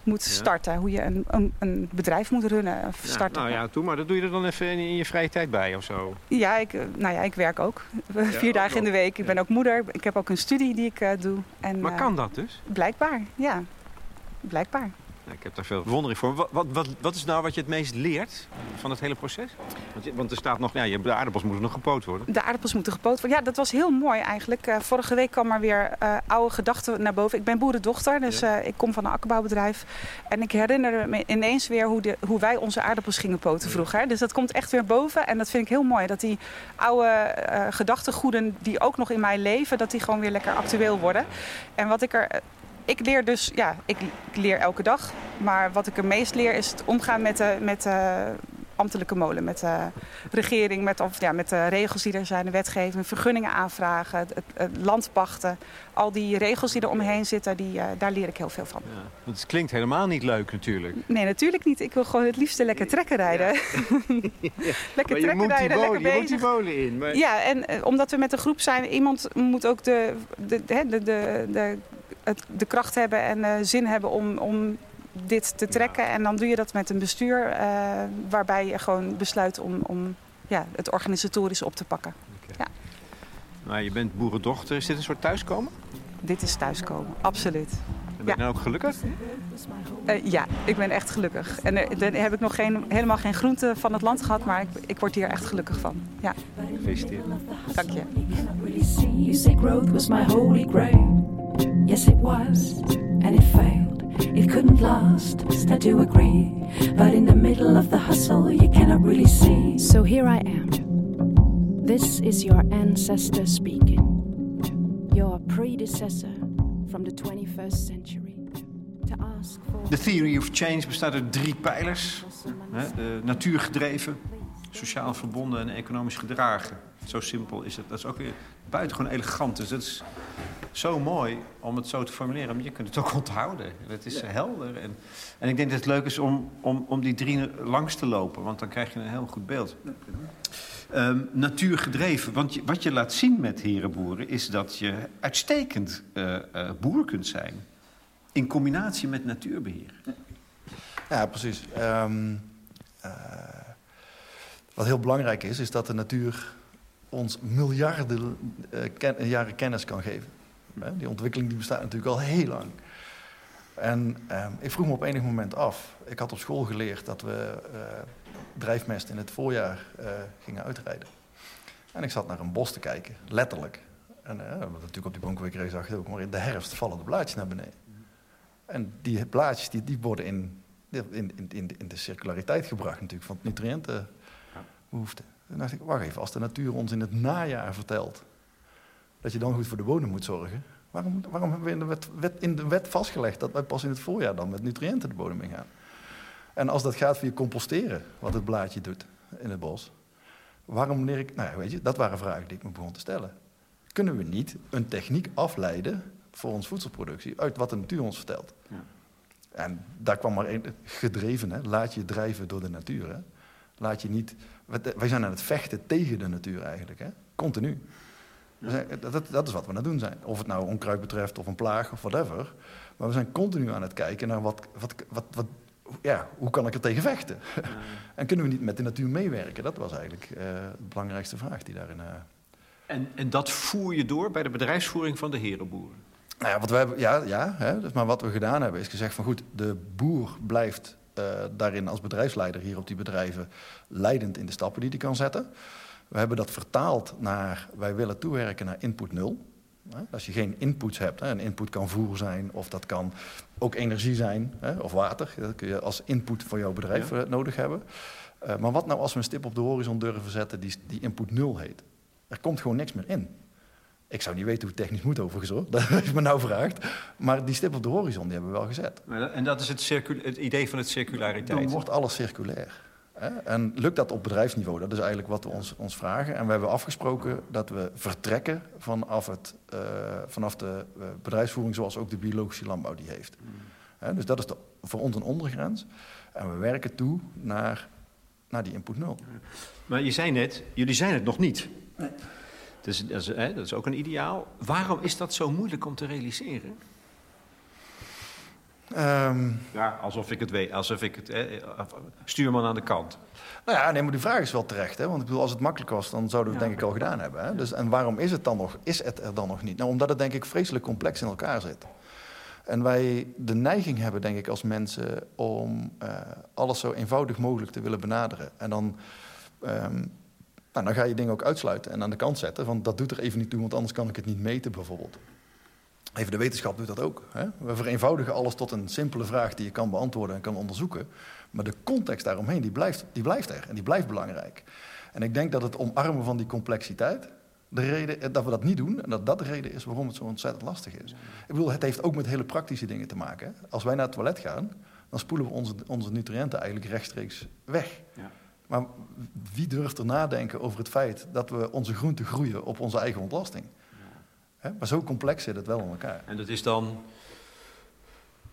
moet starten. Hoe je een, een, een, bedrijf moet runnen of starten. nou ja, toe, maar dat doe je er dan even in je vrije tijd bij of zo? Ja, ik, eh, nou ja, ik werk ook. (laughs) Vier dagen in de week. Ik ben ook moeder. Ik heb ook een studie die ik uh, doe. En, maar kan dat dus? Blijkbaar, ja. Blijkbaar. Ik heb daar veel bewondering voor. Wat, wat, wat, wat is nou wat je het meest leert van het hele proces? Want, je- want er staat nog, ja, je, de aardappels moeten nog gepoot worden. De aardappels moeten gepoot worden. Ja, dat was heel mooi eigenlijk. Eh, vorige week kwam er weer eh, oude gedachten naar boven. Ik ben boerendochter, dus Ja. eh, ik kom van een akkerbouwbedrijf. En ik herinner me ineens weer hoe, de, hoe wij onze aardappels gingen poten vroeger. Dus dat komt echt weer boven. En dat vind ik heel mooi. Dat die oude gedachtegoeden die ook nog in mij leven, dat die gewoon weer lekker actueel worden. En wat ik er... Ik leer dus, ja, ik, ik leer elke dag. Maar wat ik het meest leer is het omgaan met de, met de ambtelijke molen. Met de regering, met, of, ja, met de regels die er zijn, de wetgeving, vergunningen aanvragen, het, landpachten. Al die regels die er omheen zitten, die, eh, daar leer ik heel veel van. Ja. Want het klinkt helemaal niet leuk natuurlijk. Nee, natuurlijk niet. Ik wil gewoon het liefste lekker trekken rijden. (laughs) (laughs) lekker trekken rijden, lekker bezig. molen in. Maar... Ja, en eh, omdat we met een groep zijn, iemand moet ook de, de, de, de, de, de, het- de kracht hebben en eh, zin hebben om, om dit te trekken. En dan doe je dat met een bestuur eh, waarbij je gewoon besluit om, om ja, het organisatorisch op te pakken. Maar je bent boerendochter. Is dit een soort thuiskomen? Dit is thuiskomen, absoluut. Ben Ja. je nou ook gelukkig? Eh, ja, ik ben echt gelukkig. En dan heb ik nog geen, helemaal geen groente van het land gehad, maar ik, ik word hier echt gelukkig van. Ja, Gefeliciteerd. dank je. Yes, it was, and it failed. It couldn't last, I do agree. But in the middle of the hustle, you cannot really see. So here I am. This is your ancestor speaking. Your predecessor from the 21st century. To ask for. De Theory of Change bestaat uit drie pijlers. Hè? De natuurgedreven, sociaal verbonden en economisch gedragen. Zo simpel is het. Dat is ook weer buitengewoon elegant. Dus dat is zo mooi om het zo te formuleren. Maar je kunt het ook (laughs) onthouden. Het is helder. En, en ik denk dat het leuk is om, om, om die drie langs te lopen. Want dan krijg je een heel goed beeld. Ehm, natuurgedreven. Want je- wat je laat zien met herenboeren... is dat je uitstekend eh, eh, boer kunt zijn... in combinatie met natuurbeheer. Ja, precies. Ehm, eh, wat heel belangrijk is, is dat de natuur ons miljarden eh, jaren kennis kan geven. Die ontwikkeling die bestaat natuurlijk al heel lang. En ehm, ik vroeg me op enig moment af. Ik had op school geleerd dat we eh, drijfmest in het voorjaar eh, gingen uitrijden. En ik zat naar een bos te kijken, letterlijk. En natuurlijk op die boomkwekerij zag je ook, maar in de herfst vallen de blaadjes naar beneden. En die blaadjes die, die worden in, in, in, in, de- circulariteit gebracht natuurlijk van het nutriëntenbehoefte. Toen dacht ik, wacht even, als de natuur ons in het najaar vertelt dat je dan goed voor de bodem moet zorgen, waarom, waarom hebben we in de, wet, wet- in de wet vastgelegd dat wij pas in het voorjaar dan met nutriënten de bodem ingaan? En als dat gaat via composteren, wat het blaadje doet in het bos, waarom leer ik, nou ja, weet je, dat waren vragen die ik me begon te stellen. Kunnen we niet een techniek afleiden voor onze voedselproductie uit wat de natuur ons vertelt? En daar kwam maar één, gedreven, hè? laat je drijven door de natuur. Hè? Laat je niet, wat- wij zijn aan het vechten tegen de natuur eigenlijk, hè? continu. Dat, dat, dat is wat we aan het doen zijn. Of het nou onkruid betreft of een plaag of whatever. Maar we zijn continu aan het kijken naar wat, wat, wat, wat, ja, hoe kan ik er tegen vechten? (laughs) en kunnen we niet met de natuur meewerken? Dat was eigenlijk eh, de belangrijkste vraag die daarin... eh, En, en dat voer je door bij de bedrijfsvoering van de herenboeren. Nou ja, wat we hebben, ja, ja hè, dus maar wat we gedaan hebben is gezegd van goed, de boer blijft eh, daarin als bedrijfsleider hier op die bedrijven leidend in de stappen die hij kan zetten. We hebben dat vertaald naar, wij willen toewerken naar input nul. Als je geen inputs hebt, een input kan voer zijn of dat kan ook energie zijn of water. Dat kun je als input voor jouw bedrijf eh, nodig hebben. Eh, maar wat nou als we een stip op de horizon durven zetten die, die input nul heet? Er komt gewoon niks meer in. Ik zou niet weten hoe het technisch moet overigens hoor, (laughs) dat is me nou vraagt. Maar die stip op de horizon die hebben we wel gezet. En dat is het, het idee van het Dan circulariteit. wordt alles circulair. Hè? En lukt dat op bedrijfsniveau? Dat is eigenlijk wat we ons, ons vragen. En we hebben afgesproken dat we vertrekken vanaf, het, eh, vanaf de eh, bedrijfsvoering zoals ook de biologische landbouw die heeft. Hè, dus dat is de, voor ons een ondergrens. En we werken toe naar, naar die input nul. Maar je zei net, jullie zijn het nog niet. Dus, dat, is, hè, dat is ook een ideaal. Waarom is dat zo moeilijk om te realiseren? Ehm, Ja, alsof ik het weet. Alsof ik het... Hè, stuurman aan de kant. Nou ja, nee, maar die vraag is wel terecht. Hè? Want ik bedoel, als het makkelijk was, dan zouden we het denk ik al gedaan hebben. Hè? Dus, en waarom is het, dan nog, is het er dan nog niet? Nou, omdat het denk ik vreselijk complex in elkaar zit. En wij de neiging hebben, denk ik, als mensen om uh, alles zo eenvoudig mogelijk te willen benaderen. En dan, um, nou, dan ga je dingen ook uitsluiten en aan de kant zetten. Want dat doet er even niet toe, want anders kan ik het niet meten, bijvoorbeeld. Even de wetenschap doet dat ook. Hè? We vereenvoudigen alles tot een simpele vraag die je kan beantwoorden en kan onderzoeken. Maar de context daaromheen, die blijft, die blijft er en die blijft belangrijk. En ik denk dat het omarmen van die complexiteit, de reden eh, dat we dat niet doen, en dat dat de reden is waarom het zo ontzettend lastig is. Ik bedoel, het heeft ook met hele praktische dingen te maken. Als wij naar het toilet gaan, dan spoelen we onze, onze nutriënten eigenlijk rechtstreeks weg. Ja. Maar wie durft er nadenken over het feit dat we onze groenten groeien op onze eigen ontlasting? Maar zo complex zit het wel in elkaar. En dat is dan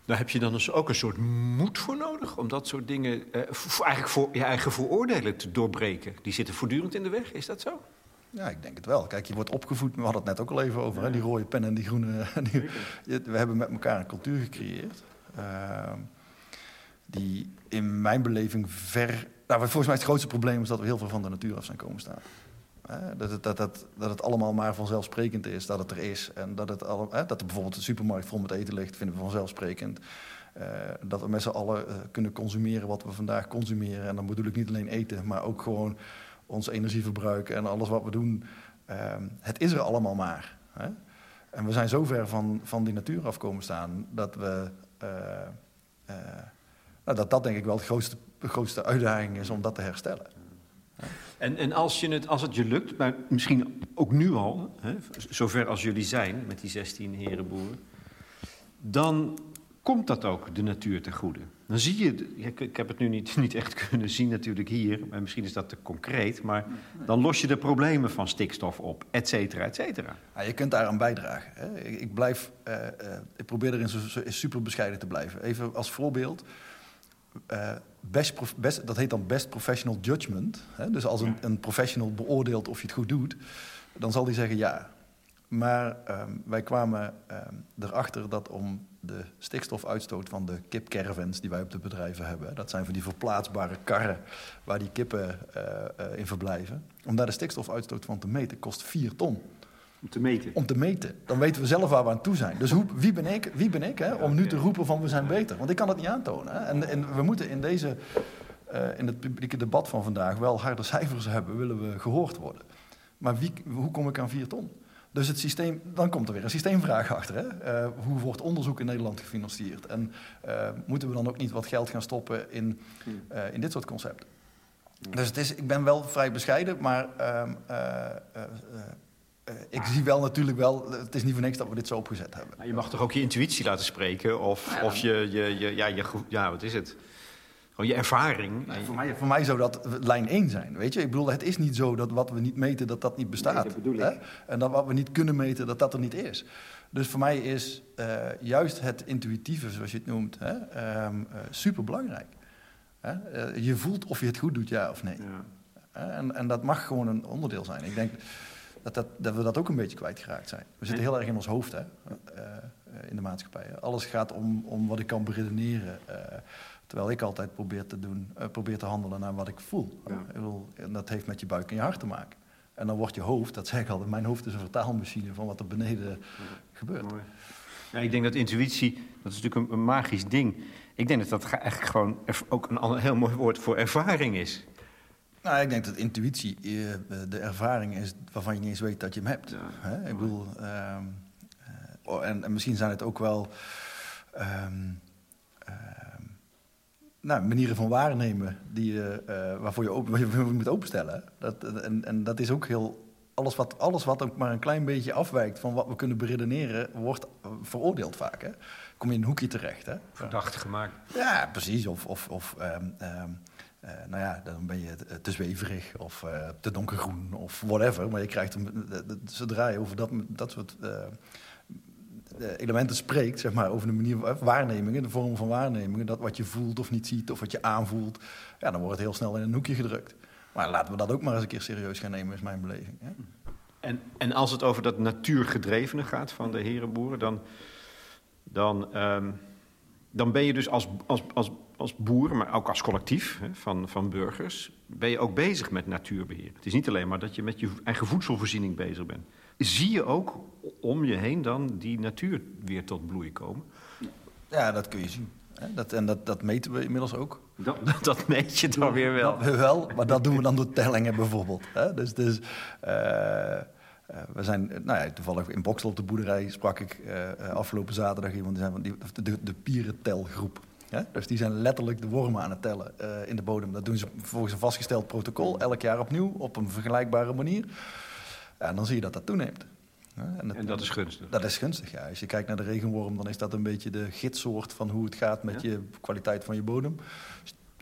daar heb je dan dus ook een soort moed voor nodig om dat soort dingen eh, eigenlijk voor je eigen vooroordelen te doorbreken. Die zitten voortdurend in de weg, is dat zo? Ja, ik denk het wel. Kijk, je wordt opgevoed, we hadden het net ook al even over, hè, die rode pen en die groene. we hebben met elkaar een cultuur gecreëerd. Uh, die in mijn beleving ver. Nou, volgens mij het grootste probleem is dat we heel veel van de natuur af zijn komen staan. Dat het, dat, dat, dat het allemaal maar vanzelfsprekend is dat het er is. En dat, het al, dat er bijvoorbeeld de supermarkt vol met eten ligt, vinden we vanzelfsprekend. Uh, dat we met z'n allen kunnen consumeren wat we vandaag consumeren. En dan bedoel ik niet alleen eten, maar ook gewoon ons energieverbruik en alles wat we doen. Uh, het is er allemaal maar. En we zijn zo ver van, van die natuur afkomen staan dat we. Nou, dat dat denk ik wel de grootste, de grootste uitdaging is om dat te herstellen. En, en als, je het, als het je lukt, maar misschien ook nu al, hè, zover als jullie zijn met die 16 herenboeren, dan komt dat ook de natuur ten goede. Dan zie je, ik, ik heb het nu niet, (laughs) niet echt kunnen zien natuurlijk hier, maar misschien is dat te concreet, maar dan los je de problemen van stikstof op, et cetera, et cetera. Ja, je kunt daaraan bijdragen. Hè. Ik, ik, blijf, uh, uh, ik probeer erin super bescheiden te blijven. Even als voorbeeld. Uh, best, best, dat heet dan best professional judgment. Hè? Dus als een, een, professional beoordeelt of je het goed doet, dan zal die zeggen ja. Maar um, wij kwamen um, erachter dat om de stikstofuitstoot van de kipcaravans die wij op de bedrijven hebben, dat zijn van die verplaatsbare karren waar die kippen uh, uh, in verblijven, om daar de stikstofuitstoot van te meten kost 4 ton. Om te meten. Om te meten. Dan weten we zelf waar we aan toe zijn. Dus hoe, wie ben ik, wie ben ik hè, om nu te roepen van we zijn beter? Want ik kan het niet aantonen. Hè. En, en we moeten in, deze, uh, in het publieke debat van vandaag wel harde cijfers hebben, willen we gehoord worden. Maar wie, hoe kom ik aan vier ton? Dus het systeem, dan komt er weer een systeemvraag achter. Hè? Uh, hoe wordt onderzoek in Nederland gefinancierd? En uh, moeten we dan ook niet wat geld gaan stoppen in, uh, in dit soort concepten? Dus het is, ik ben wel vrij bescheiden, maar ehm, ik zie wel natuurlijk wel, het is niet voor niks dat we dit zo opgezet hebben. Maar je mag toch ook je intuïtie laten spreken? Of, ja. of je, je, je, ja, je, ja, wat is het? Gewoon je ervaring. Nee, voor, mij, voor mij zou dat lijn 1 zijn, weet je. Ik bedoel, het is niet zo dat wat we niet meten, dat dat niet bestaat. Nee, dat bedoel ik. Hè? En dat wat we niet kunnen meten, dat dat er niet is. Dus voor mij is uh, juist het intuïtieve, zoals je het noemt, hè, um, uh, superbelangrijk. Uh, je voelt of je het goed doet, ja of nee. Ja. En, en dat mag gewoon een onderdeel zijn. Ik denk dat, dat, dat we dat ook een beetje kwijtgeraakt zijn. We zitten heel erg in ons hoofd hè, uh, in de maatschappij. Alles gaat om, om wat ik kan beredeneren. Uh, terwijl ik altijd probeer te, doen, uh, probeer te handelen naar wat ik voel. Ja. Ik bedoel, en dat heeft met je buik en je hart te maken. En dan wordt je hoofd, dat zeg ik altijd, mijn hoofd is een vertaalmachine van wat er beneden ja. gebeurt. Mooi. Ja, ik denk dat intuïtie, dat is natuurlijk een, een magisch ding. Ik denk dat dat eigenlijk gewoon ook een heel mooi woord voor ervaring is. Nou, ik denk dat intuïtie de ervaring is waarvan je niet eens weet dat je hem hebt. Ja. Hè? Ik bedoel, um, uh, en, en, misschien zijn het ook wel um, uh, nou, manieren van waarnemen die, waarvoor je, open, (laughs) je moet openstellen. Dat, en, en dat is ook heel. Alles wat, alles wat ook maar een klein beetje afwijkt van wat we kunnen beredeneren, wordt veroordeeld vaak. Hè? Kom je in een hoekje terecht. Hè? Verdacht gemaakt. Ja, precies. Of, of, of um, uh, nou ja, dan ben je te zweverig of uh, te donkergroen of whatever. Maar je krijgt een, zodra je over dat, dat soort elementen spreekt, zeg maar, over de manier waarnemingen, de vorm van waarnemingen, dat wat je voelt of niet ziet of wat je aanvoelt, ja, dan wordt het heel snel in een hoekje gedrukt. Maar laten we dat ook maar eens een keer serieus gaan nemen, is mijn beleving. Hè? En, en als het over dat natuurgedrevene gaat van de herenboeren, dan, dan, um, dan ben je dus als, als, als als boer, maar ook als collectief hè, van, van burgers, ben je ook bezig met natuurbeheer. Het is niet alleen maar dat je met je eigen voedselvoorziening bezig bent. zie je ook om je heen dan die natuur weer tot bloei komen? Ja, dat kun je zien. Dat, en dat, dat meten we inmiddels ook. Dat, (laughs) dat meet je dan weer wel. Dat wel, maar dat doen we dan door tellingen bijvoorbeeld. Dus, dus uh, uh, we zijn, nou ja, toevallig in Boksel op de boerderij sprak ik uh, afgelopen zaterdag iemand, die zijn van die, de, de pierentelgroep. Ja? Dus die zijn letterlijk de wormen aan het tellen in de bodem. Dat doen ze volgens een vastgesteld protocol, elk jaar opnieuw, op een vergelijkbare manier. Ja, en dan zie je dat dat toeneemt. En, en, dat is gunstig? Dat is gunstig, ja. Als je kijkt naar de regenworm, dan is dat een beetje de gidssoort van hoe het gaat met je kwaliteit van je bodem.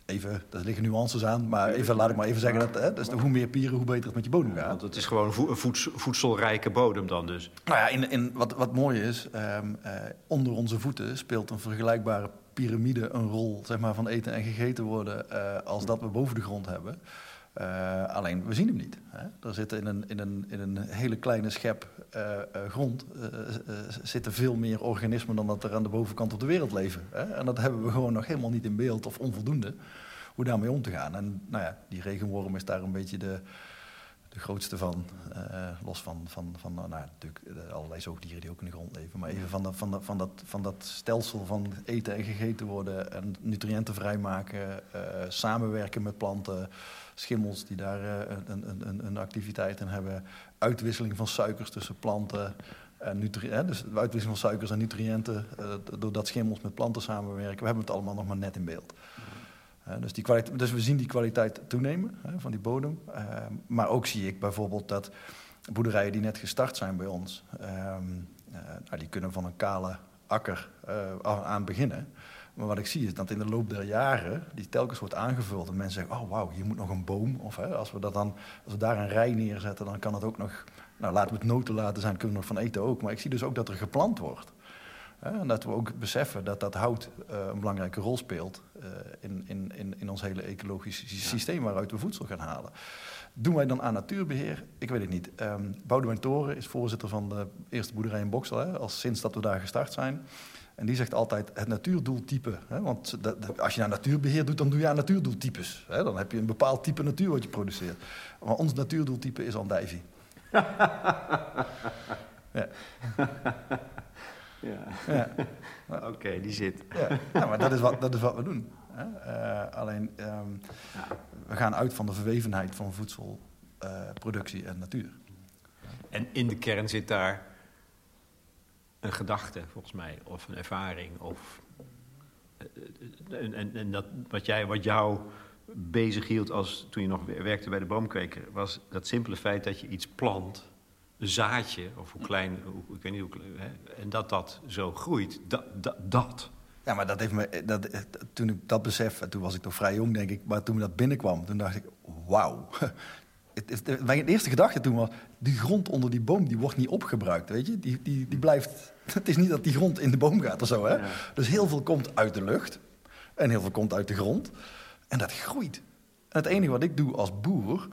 Even, daar liggen nuances aan, maar even, laat ik maar even zeggen dat hè, dus hoe meer pieren, hoe beter het met je bodem gaat. Want het is gewoon een voedselrijke bodem dan dus. Nou ja, in, in, wat, wat mooi is, um, uh, onder onze voeten speelt een vergelijkbare piramide een rol zeg maar, van eten en gegeten worden uh, als dat we boven de grond hebben. Uh, alleen, we zien hem niet. Hè. Er zitten in een, in, een, in een hele kleine schep uh, uh, grond zitten veel meer organismen dan dat er aan de bovenkant op de wereld leven. Hè. En dat hebben we gewoon nog helemaal niet in beeld of onvoldoende hoe daarmee om te gaan. En nou ja, die regenworm is daar een beetje de, de grootste van. los van, van, van nou, natuurlijk allerlei zoogdieren die ook in de grond leven. Maar even van, de, van, de, van, dat, van dat stelsel van eten en gegeten worden en nutriënten vrijmaken, samenwerken met planten schimmels die daar uh, een, een, een, activiteit in hebben. Uitwisseling van suikers tussen planten. En nutriënten, dus uitwisseling van suikers en nutriënten, doordat schimmels met planten samenwerken. We hebben het allemaal nog maar net in beeld. Dus, die kwaliteit, dus we zien die kwaliteit toenemen van die bodem. maar ook zie ik bijvoorbeeld dat boerderijen die net gestart zijn bij ons, ehm, nou, die kunnen van een kale akker aan beginnen. Maar wat ik zie is dat in de loop der jaren die telkens wordt aangevuld. En mensen zeggen, oh wauw, hier moet nog een boom. Of hè, als, we dat dan, als we daar een rij neerzetten, dan kan het ook nog... Nou, laten we het noten laten zijn, kunnen we nog van eten ook. Maar ik zie dus ook dat er geplant wordt. En dat we ook beseffen dat dat hout uh, een belangrijke rol speelt uh, in, in, in, in ons hele ecologische systeem waaruit we voedsel gaan halen. Doen wij dan aan natuurbeheer? Ik weet het niet. Um, Boudewijn Toren is voorzitter van de eerste boerderij in Boksel, hè, al sinds dat we daar gestart zijn. En die zegt altijd het natuurdoeltype. Hè? Want als je naar natuurbeheer doet, dan doe je aan natuurdoeltypes. Hè? Dan heb je een bepaald type natuur wat je produceert. Maar ons natuurdoeltype is andijvie. (laughs) ja. (laughs) ja. ja. (laughs) Oké, die zit. ja. ja, maar dat is wat, dat is wat we doen. Uh, alleen, um, ja. we gaan uit van de verwevenheid van voedselproductie uh, en natuur. En in de kern zit daar een gedachte, volgens mij, of een ervaring. Of, eh, en, en, en dat, wat, jij, wat jou bezig hield als, toen je nog werkte bij de boomkweker, was dat simpele feit dat je iets plant, zaadje, of hoe klein, hoe, ik weet niet hoe klein, hè, en dat dat zo groeit, dat. dat, dat. Ja, maar dat heeft me, dat, toen ik dat besef, toen was ik nog vrij jong, denk ik, maar toen dat binnenkwam, toen dacht ik, wauw, (laughs) mijn eerste gedachte toen was, die grond onder die boom die wordt niet opgebruikt, weet je. Die, die, die blijft, (laughs) het is niet dat die grond in de boom gaat of zo, hè. Dus heel veel komt uit de lucht en heel veel komt uit de grond. En dat groeit. En het enige wat ik doe als boer,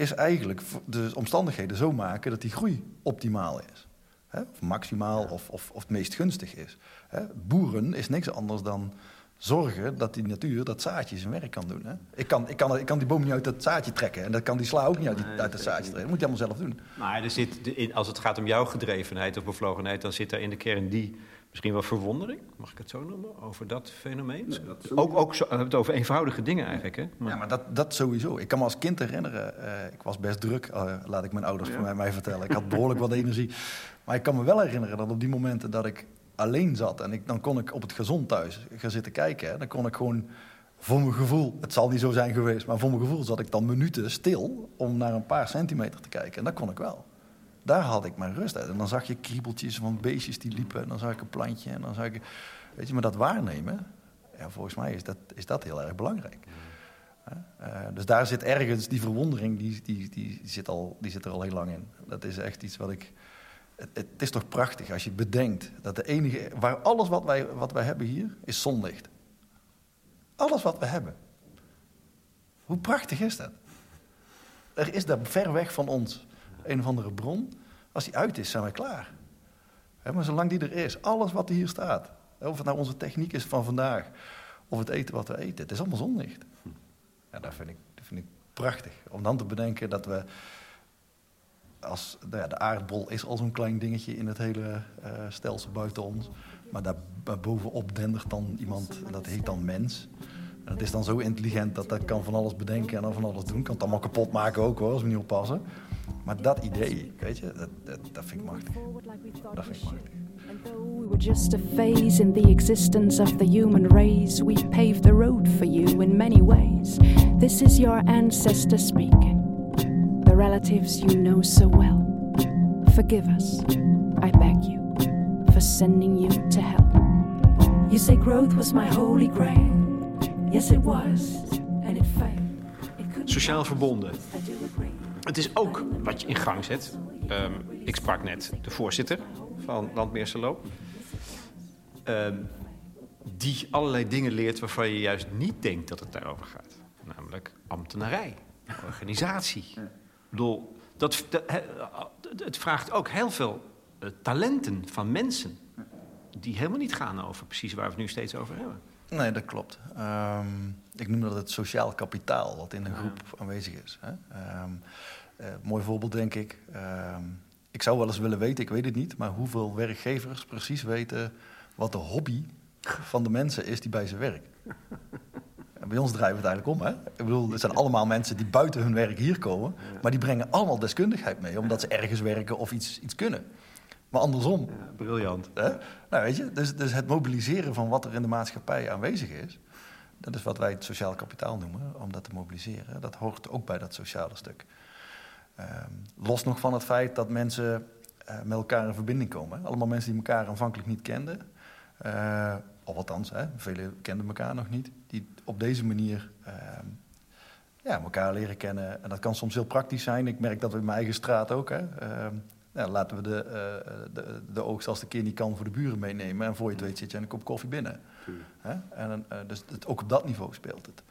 is eigenlijk de omstandigheden zo maken dat die groei optimaal is. Hè? Of maximaal of, of, of het meest gunstig is. Hè? Boeren is niks anders dan zorgen dat die natuur, dat zaadje zijn werk kan doen. Hè? Ik, kan, ik, kan, ik kan die boom niet uit dat zaadje trekken. En dat kan die sla ook niet uit, die, uit het zaadje trekken. Dat moet je allemaal zelf doen. Maar er zit, als het gaat om jouw gedrevenheid of bevlogenheid... dan zit daar in de kern die misschien wel verwondering, mag ik het zo noemen, over dat fenomeen? ook, ook zo, we hebben het over eenvoudige dingen eigenlijk, hè? Maar... Ja, maar dat, dat sowieso. Ik kan me als kind herinneren, uh, ik was best druk, uh, laat ik mijn ouders ja. mij, mij vertellen. Ik had behoorlijk wat energie. Maar ik kan me wel herinneren dat op die momenten dat ik alleen zat. En ik, dan kon ik op het gezond thuis gaan zitten kijken. Hè. Dan kon ik gewoon voor mijn gevoel, het zal niet zo zijn geweest, maar voor mijn gevoel zat ik dan minuten stil om naar een paar centimeter te kijken. En dat kon ik wel. Daar had ik mijn rust uit. En dan zag je kriebeltjes van beestjes die liepen. En dan zag ik een plantje. En dan zag ik. Weet je, maar dat waarnemen. Ja, volgens mij is dat, is dat heel erg belangrijk. Uh, dus daar zit ergens die verwondering, die, die, die, zit al, die zit er al heel lang in. Dat is echt iets wat ik het, is toch prachtig als je bedenkt dat de enige, waar alles wat wij, wat wij hebben hier, is zonlicht. Alles wat we hebben. Hoe prachtig is dat? Er is daar ver weg van ons een of andere bron. Als die uit is, zijn wij klaar. maar zolang die er is, alles wat hier staat, of het nou onze techniek is van vandaag, of het eten wat we eten, het is allemaal zonlicht. Ja, dat vind ik, dat vind ik prachtig. Om dan te bedenken dat we als, nou ja, de aardbol is al zo'n klein dingetje in het hele uh, stelsel buiten ons. Maar daar bovenop dendert dan iemand, dat heet dan mens. En dat is dan zo intelligent dat dat kan van alles bedenken en dan van alles doen. Kan het allemaal kapot maken ook hoor, als we niet oppassen. Maar dat idee, weet je, dat, dat, dat vind ik machtig. Dat vind ik machtig. We were just a phase in the existence of the human race. We paved the road for you in many ways. This is your ancestor speaking. The relatives you know so well. Forgive us, I beg you, for sending you to hell. You say growth was my holy grail. Yes, it was, and it failed. Sociaal verbonden. Het is ook wat je in gang zet. Um, ik sprak net de voorzitter van Landmeerserlo. Um, die allerlei dingen leert waarvan je juist niet denkt dat het daarover gaat. Namelijk ambtenarij, organisatie. Ik bedoel, dat, dat, het vraagt ook heel veel uh, talenten van mensen... die helemaal niet gaan over precies waar we het nu steeds over hebben. Nee, dat klopt. Um, ik noem dat het sociaal kapitaal wat in een groep aanwezig is. Hè? Um, mooi voorbeeld, denk ik. Um, ik zou wel eens willen weten, ik weet het niet, maar hoeveel werkgevers precies weten wat de hobby van de mensen is die bij ze werken. En bij ons draaien we het eigenlijk om. Hè? Ik bedoel, het zijn allemaal mensen die buiten hun werk hier komen, maar die brengen allemaal deskundigheid mee, omdat ze ergens werken of iets, iets kunnen. Maar andersom. Ja, briljant. Hè? Nou, weet je, dus, dus het mobiliseren van wat er in de maatschappij aanwezig is, dat is wat wij het sociaal kapitaal noemen, om dat te mobiliseren. Dat hoort ook bij dat sociale stuk. Um, los nog van het feit dat mensen uh, met elkaar in verbinding komen. Allemaal mensen die elkaar aanvankelijk niet kenden. Uh, of althans, hè, velen kenden elkaar nog niet. Die op deze manier uh, ja, elkaar leren kennen. En dat kan soms heel praktisch zijn. Ik merk dat we in mijn eigen straat ook. Hè, ehm, ja, laten we de, uh, de, de oogst als de keer niet kan voor de buren meenemen. En voor je het weet zit je een kop koffie binnen. En, uh, dus het, ook op dat niveau speelt het.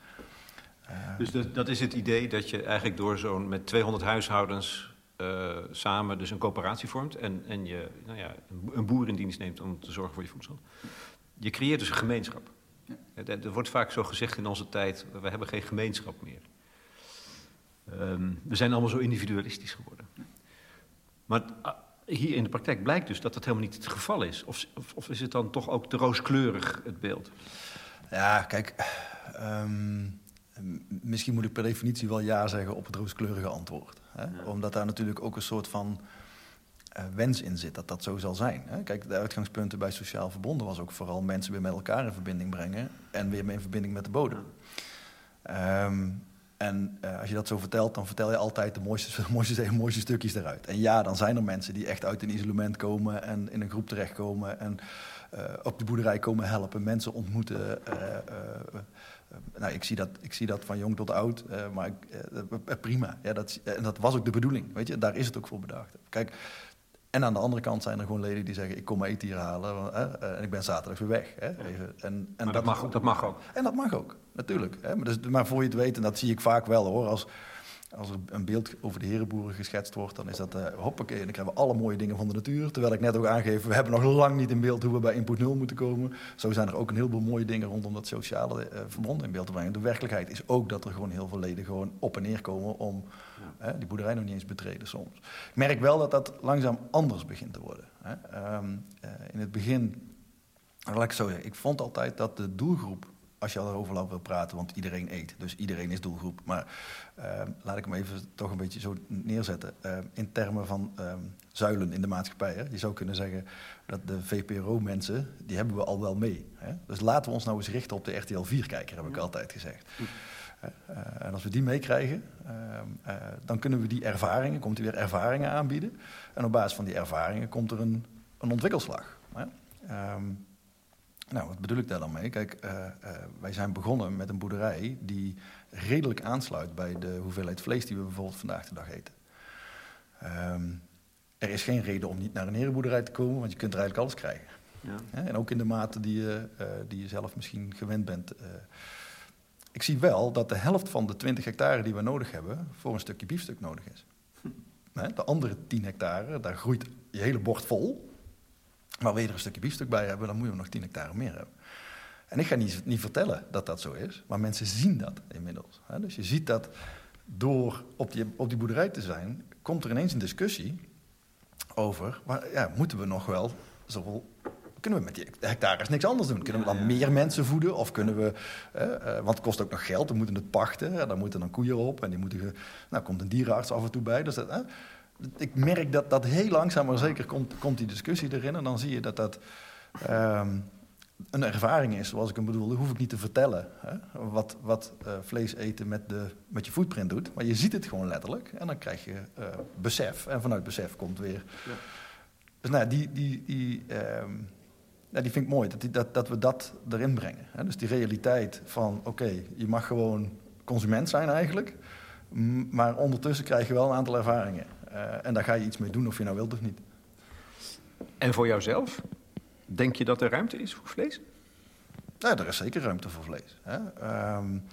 Dus dat, dat, is het idee dat je eigenlijk door zo'n met 200 huishoudens samen dus een coöperatie vormt. En, en je nou ja, een boer in dienst neemt om te zorgen voor je voedsel. Je creëert dus een gemeenschap. Ja. Er wordt vaak zo gezegd in onze tijd, we hebben geen gemeenschap meer. Um, we zijn allemaal zo individualistisch geworden. Maar ah, hier in de praktijk blijkt dus dat dat helemaal niet het geval is. Of, of, of is het dan toch ook te rooskleurig, het beeld? Ja, kijk, um, misschien moet ik per definitie wel ja zeggen op het rooskleurige antwoord. Hè? Ja. Omdat daar natuurlijk ook een soort van uh, wens in zit dat dat zo zal zijn. Hè? Kijk, de uitgangspunten bij sociaal verbonden was ook vooral mensen weer met elkaar in verbinding brengen en weer in verbinding met de bodem. Ja. Um, en uh, als je dat zo vertelt, dan vertel je altijd de mooiste, (laughs) mooiste, mooiste stukjes eruit. En ja, dan zijn er mensen die echt uit een isolement komen en in een groep terechtkomen en uh, op de boerderij komen helpen, mensen ontmoeten. Uh, nou, ik zie, dat, ik zie dat van jong tot oud, maar ik, prima. Ja, dat, en dat was ook de bedoeling, weet je, daar is het ook voor bedacht. Kijk, en aan de andere kant zijn er gewoon leden die zeggen: Ik kom eten hier halen hè, en ik ben zaterdag weer weg. Hè, even. En, en dat, dat, mag, dat mag ook. En dat mag ook, natuurlijk. Hè. Maar, dus, maar voor je het weet, en dat zie ik vaak wel hoor, als, als er een beeld over de herenboeren geschetst wordt, dan is dat uh, hoppakee. En dan krijgen we alle mooie dingen van de natuur. Terwijl ik net ook aangeef, we hebben nog lang niet in beeld hoe we bij input 0 moeten komen. Zo zijn er ook een heleboel mooie dingen rondom dat sociale uh, verbond in beeld te brengen. De werkelijkheid is ook dat er gewoon heel veel leden gewoon op en neer komen om ja. die boerderij nog niet eens betreden soms. Ik merk wel dat dat langzaam anders begint te worden. Hè. Um, uh, in het begin, laat ik zo zeggen, ik vond altijd dat de doelgroep als je erover wil praten, want iedereen eet. Dus iedereen is doelgroep. Maar uh, laat ik hem even toch een beetje zo neerzetten. Uh, in termen van uh, zuilen in de maatschappij. Hè. Je zou kunnen zeggen dat de VPRO-mensen, die hebben we al wel mee. Hè. Dus laten we ons nou eens richten op de RTL 4-kijker, heb ik altijd gezegd. en als we die meekrijgen, dan kunnen we die ervaringen, komt er weer ervaringen aanbieden. En op basis van die ervaringen komt er een, een ontwikkelslag. Hè. Um, nou, wat bedoel ik daar dan mee? Kijk, uh, uh, wij zijn begonnen met een boerderij die redelijk aansluit bij de hoeveelheid vlees die we bijvoorbeeld vandaag de dag eten. Um, er is geen reden om niet naar een herenboerderij te komen, want je kunt er eigenlijk alles krijgen. Ja. En ook in de mate die je, uh, die je zelf misschien gewend bent. ik zie wel dat de helft van de 20 hectare die we nodig hebben voor een stukje biefstuk nodig is. Hm. De andere 10 hectare, daar groeit je hele bord vol. Maar wil je er een stukje biefstuk bij hebben, dan moet je nog 10 hectare meer hebben. En ik ga niet, niet vertellen dat dat zo is, maar mensen zien dat inmiddels. Hè? Dus je ziet dat door op die, op die boerderij te zijn, komt er ineens een discussie over, maar, ja, moeten we nog wel zoveel kunnen we met die hectares niks anders doen? Kunnen we dan meer mensen voeden? Of kunnen we, eh, want het kost ook nog geld, we moeten het pachten. Daar moeten dan koeien op en die moeten, nou komt een dierenarts af en toe bij. Dus dat, eh, ik merk dat, dat heel langzaam maar zeker komt, komt die discussie erin. En dan zie je dat dat ehm, een ervaring is, zoals ik hem bedoelde. Hoef ik niet te vertellen hè, wat, wat uh, vlees eten met, de, met je footprint doet. Maar je ziet het gewoon letterlijk en dan krijg je uh, besef. En vanuit besef komt weer... Ja. Dus nou, die, die, die, um, nou, die vind ik mooi, dat, die, dat, dat we dat erin brengen. Hè. Dus die realiteit van, oké, je mag gewoon consument zijn eigenlijk... Maar ondertussen krijg je wel een aantal ervaringen. Uh, en daar ga je iets mee doen of je nou wilt of niet. En voor jouzelf? Denk je dat er ruimte is voor vlees? Ja, er is zeker ruimte voor vlees. Hè. Um,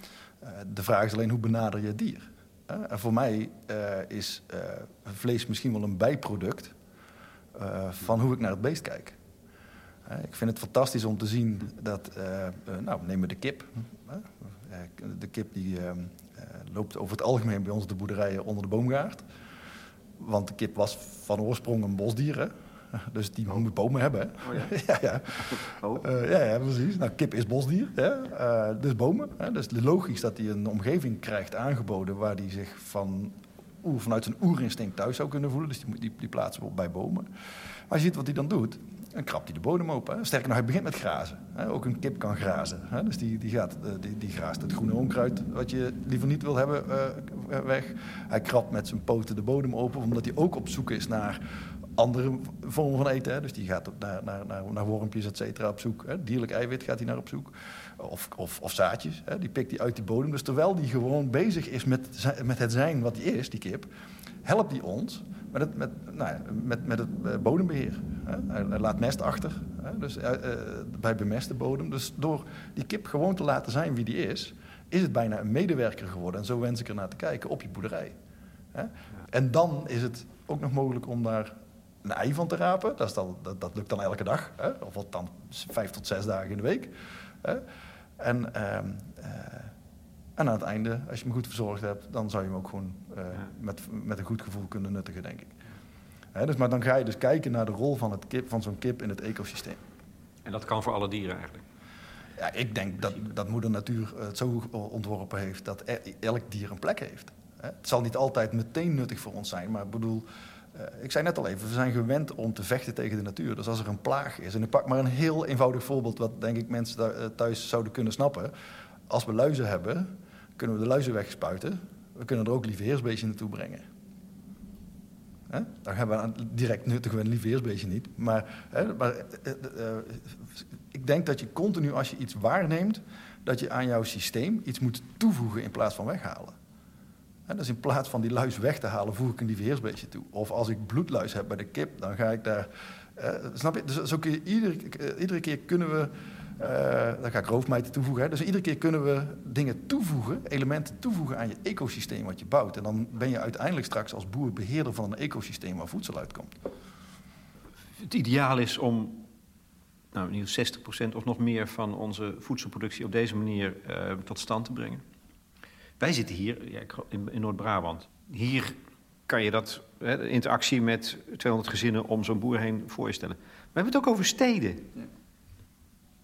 de vraag is alleen hoe benader je het dier? En voor mij uh, is uh, vlees misschien wel een bijproduct van hoe ik naar het beest kijk. ik vind het fantastisch om te zien dat, nou, neem we de kip. de kip die ehm, loopt over het algemeen bij ons de boerderijen onder de boomgaard. Want de kip was van oorsprong een bosdier. Hè? Dus die moet bomen hebben. Hè? Oh, ja? (laughs) ja, ja. (laughs) Oh. Uh, ja, ja, precies. Nou, kip is bosdier. Hè? Uh, dus bomen. Hè? Dus logisch dat hij een omgeving krijgt aangeboden waar hij zich van, oer, vanuit zijn oerinstinct thuis zou kunnen voelen. Dus die, die, die plaatsen we op bij bomen. Maar je ziet wat hij dan doet. Dan krabt hij de bodem open. Hè? Sterker nog, hij begint met grazen. Hè? Ook een kip kan grazen. Hè? Dus die, die, gaat, die, die graast het groene onkruid wat je liever niet wil hebben uh, weg. Hij krabt met zijn poten de bodem open, omdat hij ook op zoek is naar andere vormen van eten. Hè? Dus die gaat naar, naar, naar, naar wormpjes, et cetera, op zoek. Hè? Dierlijk eiwit gaat hij naar op zoek. Of, of, of zaadjes, hè? die pikt hij uit die bodem. Dus terwijl die gewoon bezig is met, met het zijn wat hij is, die kip... helpt hij ons met het, met, nou ja, met, met het bodembeheer. Hè? Hij, laat mest achter? Dus, bij bemeste bodem. Dus door die kip gewoon te laten zijn wie die is... is het bijna een medewerker geworden. En zo wens ik er naar te kijken op je boerderij. En dan is het ook nog mogelijk om daar een ei van te rapen. Dat, is dat, lukt dan elke dag. Of wat dan vijf tot zes dagen in de week. En, uh, en aan het einde, als je hem goed verzorgd hebt, dan zou je hem ook gewoon uh, ja. met, met een goed gevoel kunnen nuttigen, denk ik. Hè? Dus, maar dan ga je dus kijken naar de rol van, het kip, van zo'n kip in het ecosysteem. En dat kan voor alle dieren eigenlijk? Ja, ik denk dat, dat moeder natuur het zo ontworpen heeft dat elk dier een plek heeft. Het zal niet altijd meteen nuttig voor ons zijn, maar ik bedoel, uh, ik zei net al even, we zijn gewend om te vechten tegen de natuur. Dus als er een plaag is, en ik pak maar een heel eenvoudig voorbeeld wat denk ik mensen thuis zouden kunnen snappen. Als we luizen hebben, kunnen we de luizen wegspuiten. We kunnen er ook lieveheersbeestje naartoe brengen. Hè? Dan hebben we direct nuttigen we een lieveheersbeestje niet. Maar, maar uh, uh, ik denk dat je continu als je iets waarneemt, dat je aan jouw systeem iets moet toevoegen in plaats van weghalen. En dus in plaats van die luis weg te halen, voeg ik een lieveheersbeestje toe. Of als ik bloedluis heb bij de kip, dan ga ik daar... Snap je? Dus zo kun je iedere keer kunnen we... Uh, dan ga ik roofmijten toevoegen. Hè? Dus iedere keer kunnen we dingen toevoegen, elementen toevoegen aan je ecosysteem wat je bouwt. En dan ben je uiteindelijk straks als boer beheerder van een ecosysteem waar voedsel uitkomt. Het ideaal is om nou, in ieder 60% of nog meer van onze voedselproductie op deze manier tot stand te brengen. Wij zitten hier ja, in, in Noord-Brabant. Hier kan je dat, hè, interactie met 200 gezinnen om zo'n boer heen voorstellen. Maar we hebben het ook over steden. Ja.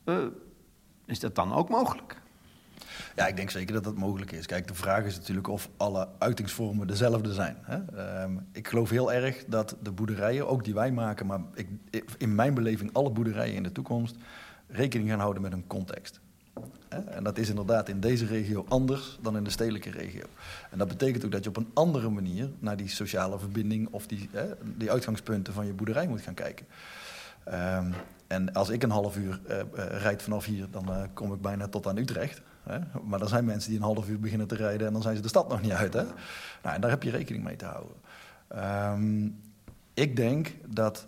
Uh, is dat dan ook mogelijk? Ja, ik denk zeker dat dat mogelijk is. Kijk, de vraag is natuurlijk of alle uitingsvormen dezelfde zijn. Hè? Um, ik geloof heel erg dat de boerderijen, ook die wij maken, maar ik, in mijn beleving alle boerderijen in de toekomst, rekening gaan houden met een context. En dat is inderdaad in deze regio anders dan in de stedelijke regio. En dat betekent ook dat je op een andere manier naar die sociale verbinding of die, die uitgangspunten van je boerderij moet gaan kijken. Um, en als ik een half uur uh, rijd vanaf hier, dan uh, kom ik bijna tot aan Utrecht. Hè? Maar er zijn mensen die een half uur beginnen te rijden en dan zijn ze de stad nog niet uit. Hè? Nou, en daar heb je rekening mee te houden. Um, ik denk dat,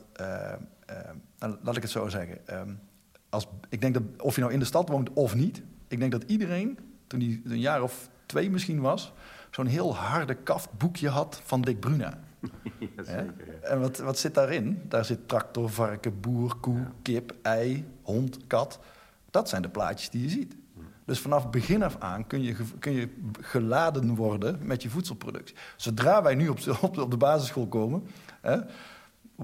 nou, laat ik het zo zeggen. Um, als, ik denk dat of je nou in de stad woont of niet, ik denk dat iedereen, toen hij een jaar of twee misschien was, zo'n heel harde kaftboekje had van Dick Bruna. (laughs) Ja, zeker, ja. En wat, wat zit daarin? Daar zit tractor, varken, boer, koe, ja. kip, ei, hond, kat. Dat zijn de plaatjes die je ziet. Dus vanaf begin af aan kun je, kun je geladen worden met je voedselproductie. Zodra wij nu op, op, op de basisschool komen, hè,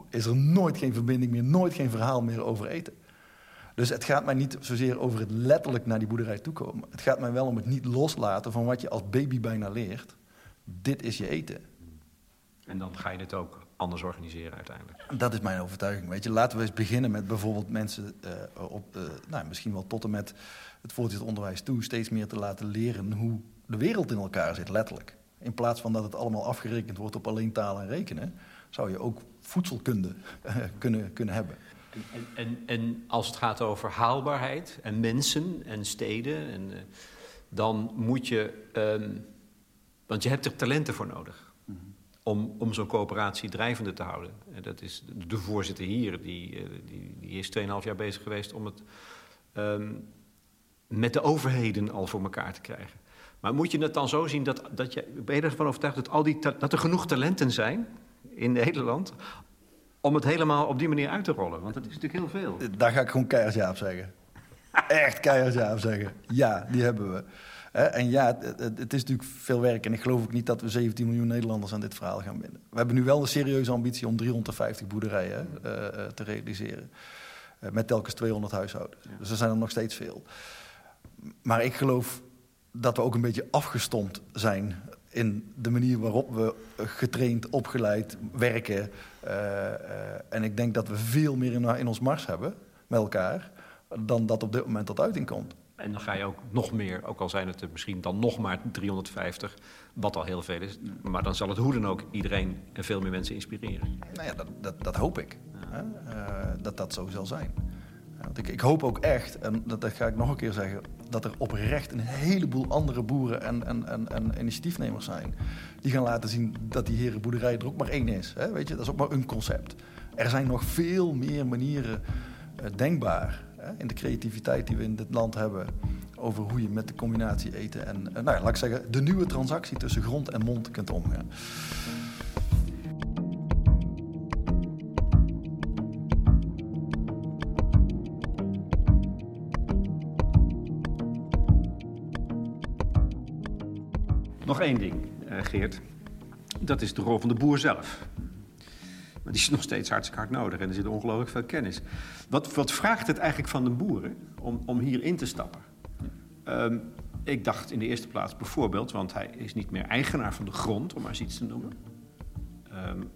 is er nooit geen verbinding meer, nooit geen verhaal meer over eten. Dus het gaat mij niet zozeer over het letterlijk naar die boerderij toekomen. Het gaat mij wel om het niet loslaten van wat je als baby bijna leert. Dit is je eten. En dan ga je het ook anders organiseren uiteindelijk. Dat is mijn overtuiging. Weet je, laten we eens beginnen met bijvoorbeeld mensen uh, op, uh, nou, misschien wel tot en met het voortgezet onderwijs toe, steeds meer te laten leren hoe de wereld in elkaar zit, letterlijk. In plaats van dat het allemaal afgerekend wordt op alleen taal en rekenen, zou je ook voedselkunde uh, kunnen, kunnen hebben. En, en, en, als het gaat over haalbaarheid en mensen en steden, en, dan moet je. Um, want je hebt er talenten voor nodig. Om, om zo'n coöperatie drijvende te houden. En dat is de voorzitter hier, die, die, die is 2,5 jaar bezig geweest om het um, met de overheden al voor elkaar te krijgen. Maar moet je het dan zo zien dat, dat je, ben je ervan overtuigd dat, al die, dat er genoeg talenten zijn in Nederland om het helemaal op die manier uit te rollen? Want dat is natuurlijk heel veel. Daar ga ik gewoon keihard ja op zeggen. Echt keihard ja op zeggen. Ja, die hebben we. En ja, het, het, is natuurlijk veel werk. En ik geloof ook niet dat we 17 miljoen Nederlanders aan dit verhaal gaan binden. We hebben nu wel de serieuze ambitie om 350 boerderijen uh, uh, te realiseren. Uh, met telkens 200 huishoudens. Dus er zijn er nog steeds veel. Maar ik geloof dat we ook een beetje afgestompt zijn in de manier waarop we getraind, opgeleid werken. en ik denk dat we veel meer in, in ons mars hebben met elkaar dan dat op dit moment tot uiting komt. En dan ga je ook nog meer, ook al zijn het er misschien dan nog maar 350, wat al heel veel is. Maar dan zal het hoe dan ook iedereen en veel meer mensen inspireren. Nou ja, dat, dat, dat hoop ik. Uh, dat dat zo zal zijn. Want ik, ik, hoop ook echt, en dat, dat, ga ik nog een keer zeggen, dat er oprecht een heleboel andere boeren en, en, en, en initiatiefnemers zijn. Die gaan laten zien dat die herenboerderij er ook maar één is. Hè? Weet je, dat is ook maar een concept. Er zijn nog veel meer manieren uh, denkbaar in de creativiteit die we in dit land hebben over hoe je met de combinatie eten en, nou ja, laat ik zeggen, de nieuwe transactie tussen grond en mond kunt omgaan. Nog één ding, Geert. Dat is de rol van de boer zelf. Maar die is nog steeds hartstikke hard nodig en er zit ongelooflijk veel kennis. Wat, wat vraagt het eigenlijk van de boeren om, om hier in te stappen? Um, ik dacht in de eerste plaats bijvoorbeeld, want hij is niet meer eigenaar van de grond, om maar eens iets te noemen. Um,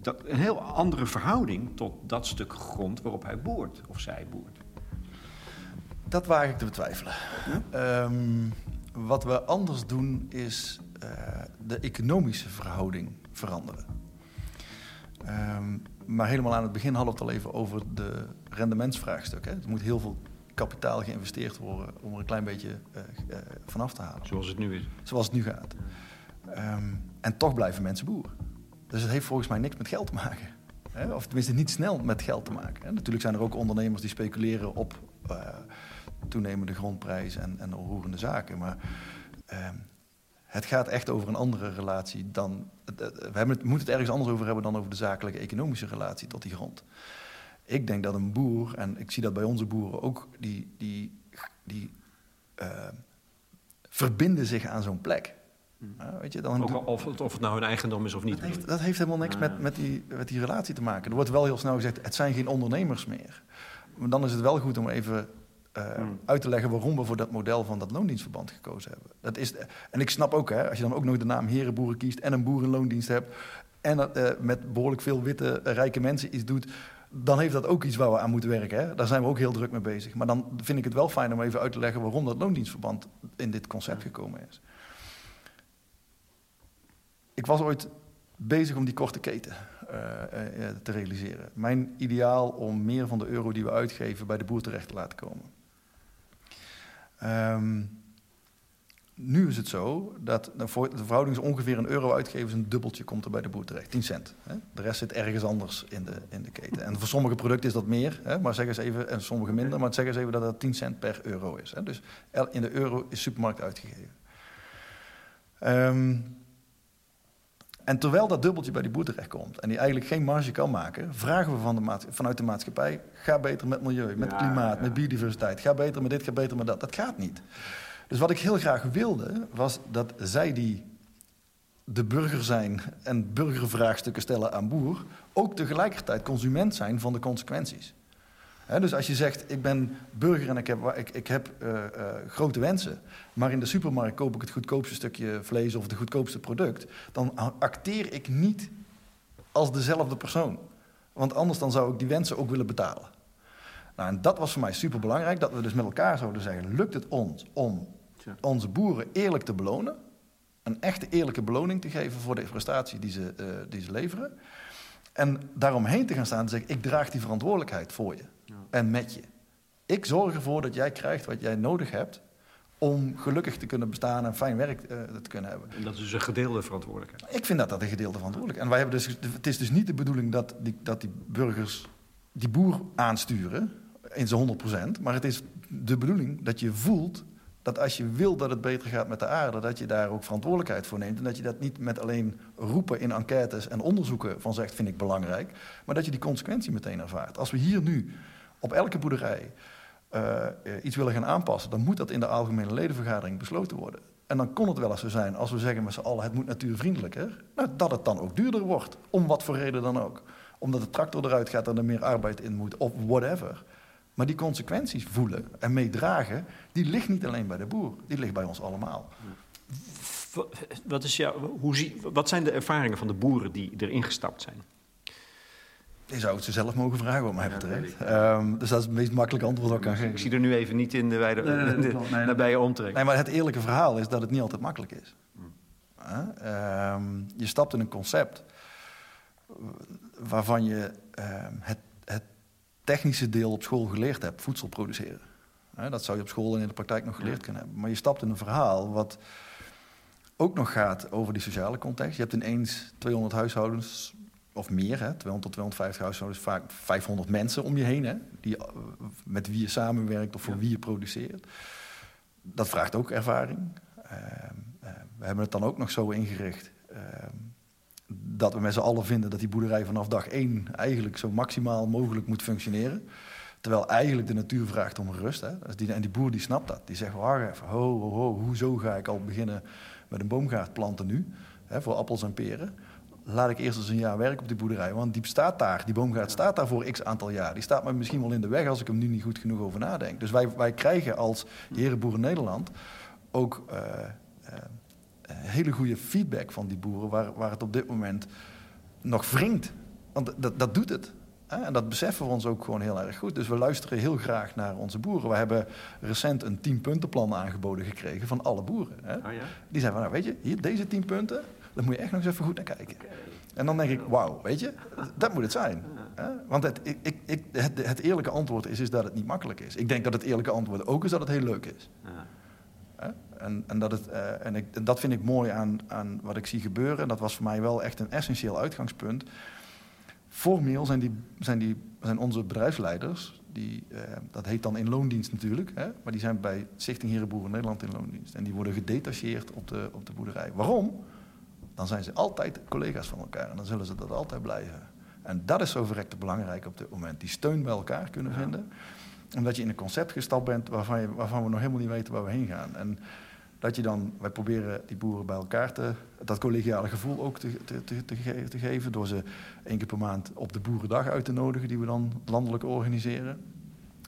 dat, een heel andere verhouding tot dat stuk grond waarop hij boert of zij boert. Dat waag ik te betwijfelen. Ja? Um, wat we anders doen is uh, de economische verhouding veranderen. Um, maar helemaal aan het begin hadden we het al even over de rendementsvraagstuk. Hè. Er moet heel veel kapitaal geïnvesteerd worden om er een klein beetje uh, uh, vanaf te halen. Zoals het nu is. Zoals het nu gaat. Um, en toch blijven mensen boeren. Dus het heeft volgens mij niks met geld te maken. Hè? Of tenminste niet snel met geld te maken. Hè? Natuurlijk zijn er ook ondernemers die speculeren op uh, toenemende grondprijs en, en onroerende zaken. Maar um, het gaat echt over een andere relatie dan. We hebben het, moeten het ergens anders over hebben dan over de zakelijke economische relatie tot die grond. Ik denk dat een boer, en ik zie dat bij onze boeren ook, die, die, die uh, verbinden zich aan zo'n plek. Uh, weet je, dan ook of, het, of het nou hun eigendom is of niet. Dat heeft, dat heeft helemaal niks ah. met, met, die, met die relatie te maken. Er wordt wel heel snel gezegd, het zijn geen ondernemers meer. Maar dan is het wel goed om even uh, hmm. uit te leggen waarom we voor dat model van dat loondienstverband gekozen hebben. Dat is, en ik snap ook, hè, als je dan ook nog de naam herenboeren kiest en een boerenloondienst hebt en uh, met behoorlijk veel witte, uh, rijke mensen iets doet, dan heeft dat ook iets waar we aan moeten werken. Hè? Daar zijn we ook heel druk mee bezig. Maar dan vind ik het wel fijn om even uit te leggen waarom dat loondienstverband in dit concept gekomen is. Ik was ooit bezig om die korte keten te realiseren. Mijn ideaal om meer van de euro die we uitgeven bij de boer terecht te laten komen. Um, nu is het zo dat de verhouding is ongeveer een euro uitgeven, een dubbeltje komt er bij de boer terecht, 10 cent. Hè? De rest zit ergens anders in de, in de keten. En voor sommige producten is dat meer, hè? maar zeg eens even, en sommige minder, maar zeg eens even dat dat 10 cent per euro is. Hè? Dus in de euro is supermarkt uitgegeven. Um, En terwijl dat dubbeltje bij die boer terechtkomt en die eigenlijk geen marge kan maken, vragen we van de vanuit de maatschappij: ga beter met milieu, met klimaat, met biodiversiteit. Ga beter met dit, ga beter met dat. Dat gaat niet. Dus wat ik heel graag wilde, was dat zij die de burger zijn en burgervraagstukken stellen aan boer, ook tegelijkertijd consument zijn van de consequenties. Dus als je zegt, ik ben burger en ik heb, ik, ik heb uh, uh, grote wensen, maar in de supermarkt koop ik het goedkoopste stukje vlees of het goedkoopste product, dan acteer ik niet als dezelfde persoon. Want anders dan zou ik die wensen ook willen betalen. Nou, en dat was voor mij super belangrijk, dat we dus met elkaar zouden zeggen, lukt het ons om onze boeren eerlijk te belonen, een echte eerlijke beloning te geven voor de prestatie die ze, uh, die ze leveren. En daaromheen te gaan staan en zeggen: Ik draag die verantwoordelijkheid voor je. En met je. Ik zorg ervoor dat jij krijgt wat jij nodig hebt om gelukkig te kunnen bestaan en fijn werk uh, te kunnen hebben. En dat is dus een gedeelde verantwoordelijkheid? Ik vind dat dat een gedeelde verantwoordelijkheid En wij hebben dus, het is dus niet de bedoeling dat die, dat die burgers die boer aansturen in zijn 100%, maar het is de bedoeling dat je voelt dat als je wil dat het beter gaat met de aarde, dat je daar ook verantwoordelijkheid voor neemt. En dat je dat niet met alleen roepen in enquêtes en onderzoeken van zegt, vind ik belangrijk, maar dat je die consequentie meteen ervaart. Als we hier nu op elke boerderij uh, iets willen gaan aanpassen, dan moet dat in de algemene ledenvergadering besloten worden. En dan kon het wel eens zo zijn, als we zeggen met z'n allen, het moet natuurvriendelijker, nou, dat het dan ook duurder wordt. Om wat voor reden dan ook. Omdat de tractor eruit gaat en er meer arbeid in moet, of whatever. Maar die consequenties voelen en meedragen, die ligt niet alleen bij de boer, die ligt bij ons allemaal. Wat, is jou, hoe zie, wat zijn de ervaringen van de boeren die erin gestapt zijn? Je zou het ze zelf mogen vragen, wat mij betreft. Um, dus dat is het meest makkelijke antwoord dat ik kan geven. Ik zie er nu even niet in de, wijde, nee, nee, nee, (laughs) nee, nabije omtrek. Nee, maar het eerlijke verhaal is dat het niet altijd makkelijk is. Uh, um, je stapt in een concept waarvan je uh, het technische deel op school geleerd hebt, voedsel produceren. Dat zou je op school en in de praktijk nog geleerd kunnen hebben. Maar je stapt in een verhaal wat ook nog gaat over die sociale context. Je hebt ineens 200 huishoudens of meer, hè, 200 tot 250 huishoudens, vaak 500 mensen om je heen, hè, die, eh, met wie je samenwerkt of voor wie je produceert. Dat vraagt ook ervaring. Uh, uh, we hebben het dan ook nog zo ingericht. Ehm, dat we met z'n allen vinden dat die boerderij vanaf dag één eigenlijk zo maximaal mogelijk moet functioneren. Terwijl eigenlijk de natuur vraagt om rust. Hè. Dus die, en die boer die snapt dat. Die zegt, wacht even, ho, ho, ho, hoezo ga ik al beginnen met een boomgaard planten nu? Hè, voor appels en peren. Laat ik eerst eens een jaar werken op die boerderij. Want die staat daar, die boomgaard staat daar voor x aantal jaar. Die staat me misschien wel in de weg als ik hem nu niet goed genoeg over nadenk. Dus wij, wij krijgen als Herenboeren Nederland ook... Uh, uh, hele goede feedback van die boeren, waar, waar het op dit moment nog wringt. Want dat, dat doet het. En dat beseffen we ons ook gewoon heel erg goed. Dus we luisteren heel graag naar onze boeren. We hebben recent een tienpuntenplan aangeboden gekregen van alle boeren. Hè? Oh ja? Die zeiden van, nou weet je, hier deze tien punten, daar moet je echt nog eens even goed naar kijken. En dan denk ik, wauw, weet je, dat moet het zijn. Want het, ik, ik, het, het, eerlijke antwoord is, is dat het niet makkelijk is. Ik denk dat het eerlijke antwoord ook is dat het heel leuk is. En, en, dat, het, uh, en, ik, en, dat vind ik mooi aan, aan wat ik zie gebeuren. En dat was voor mij wel echt een essentieel uitgangspunt. Formeel zijn, die, zijn, die, zijn onze bedrijfsleiders, die, uh, dat heet dan in loondienst natuurlijk, hè, maar die zijn bij Stichting Herenboeren Nederland in loondienst. En die worden gedetacheerd op de, op de boerderij. Waarom? Dan zijn ze altijd collega's van elkaar en dan zullen ze dat altijd blijven. En dat is zo verrekte belangrijk op dit moment. Die steun bij elkaar kunnen vinden omdat je in een concept gestapt bent waarvan, je, waarvan we nog helemaal niet weten waar we heen gaan. En dat je dan, wij proberen die boeren bij elkaar te, dat collegiale gevoel ook te, te, te, te, geven. Door ze één keer per maand op de Boerendag uit te nodigen, die we dan landelijk organiseren.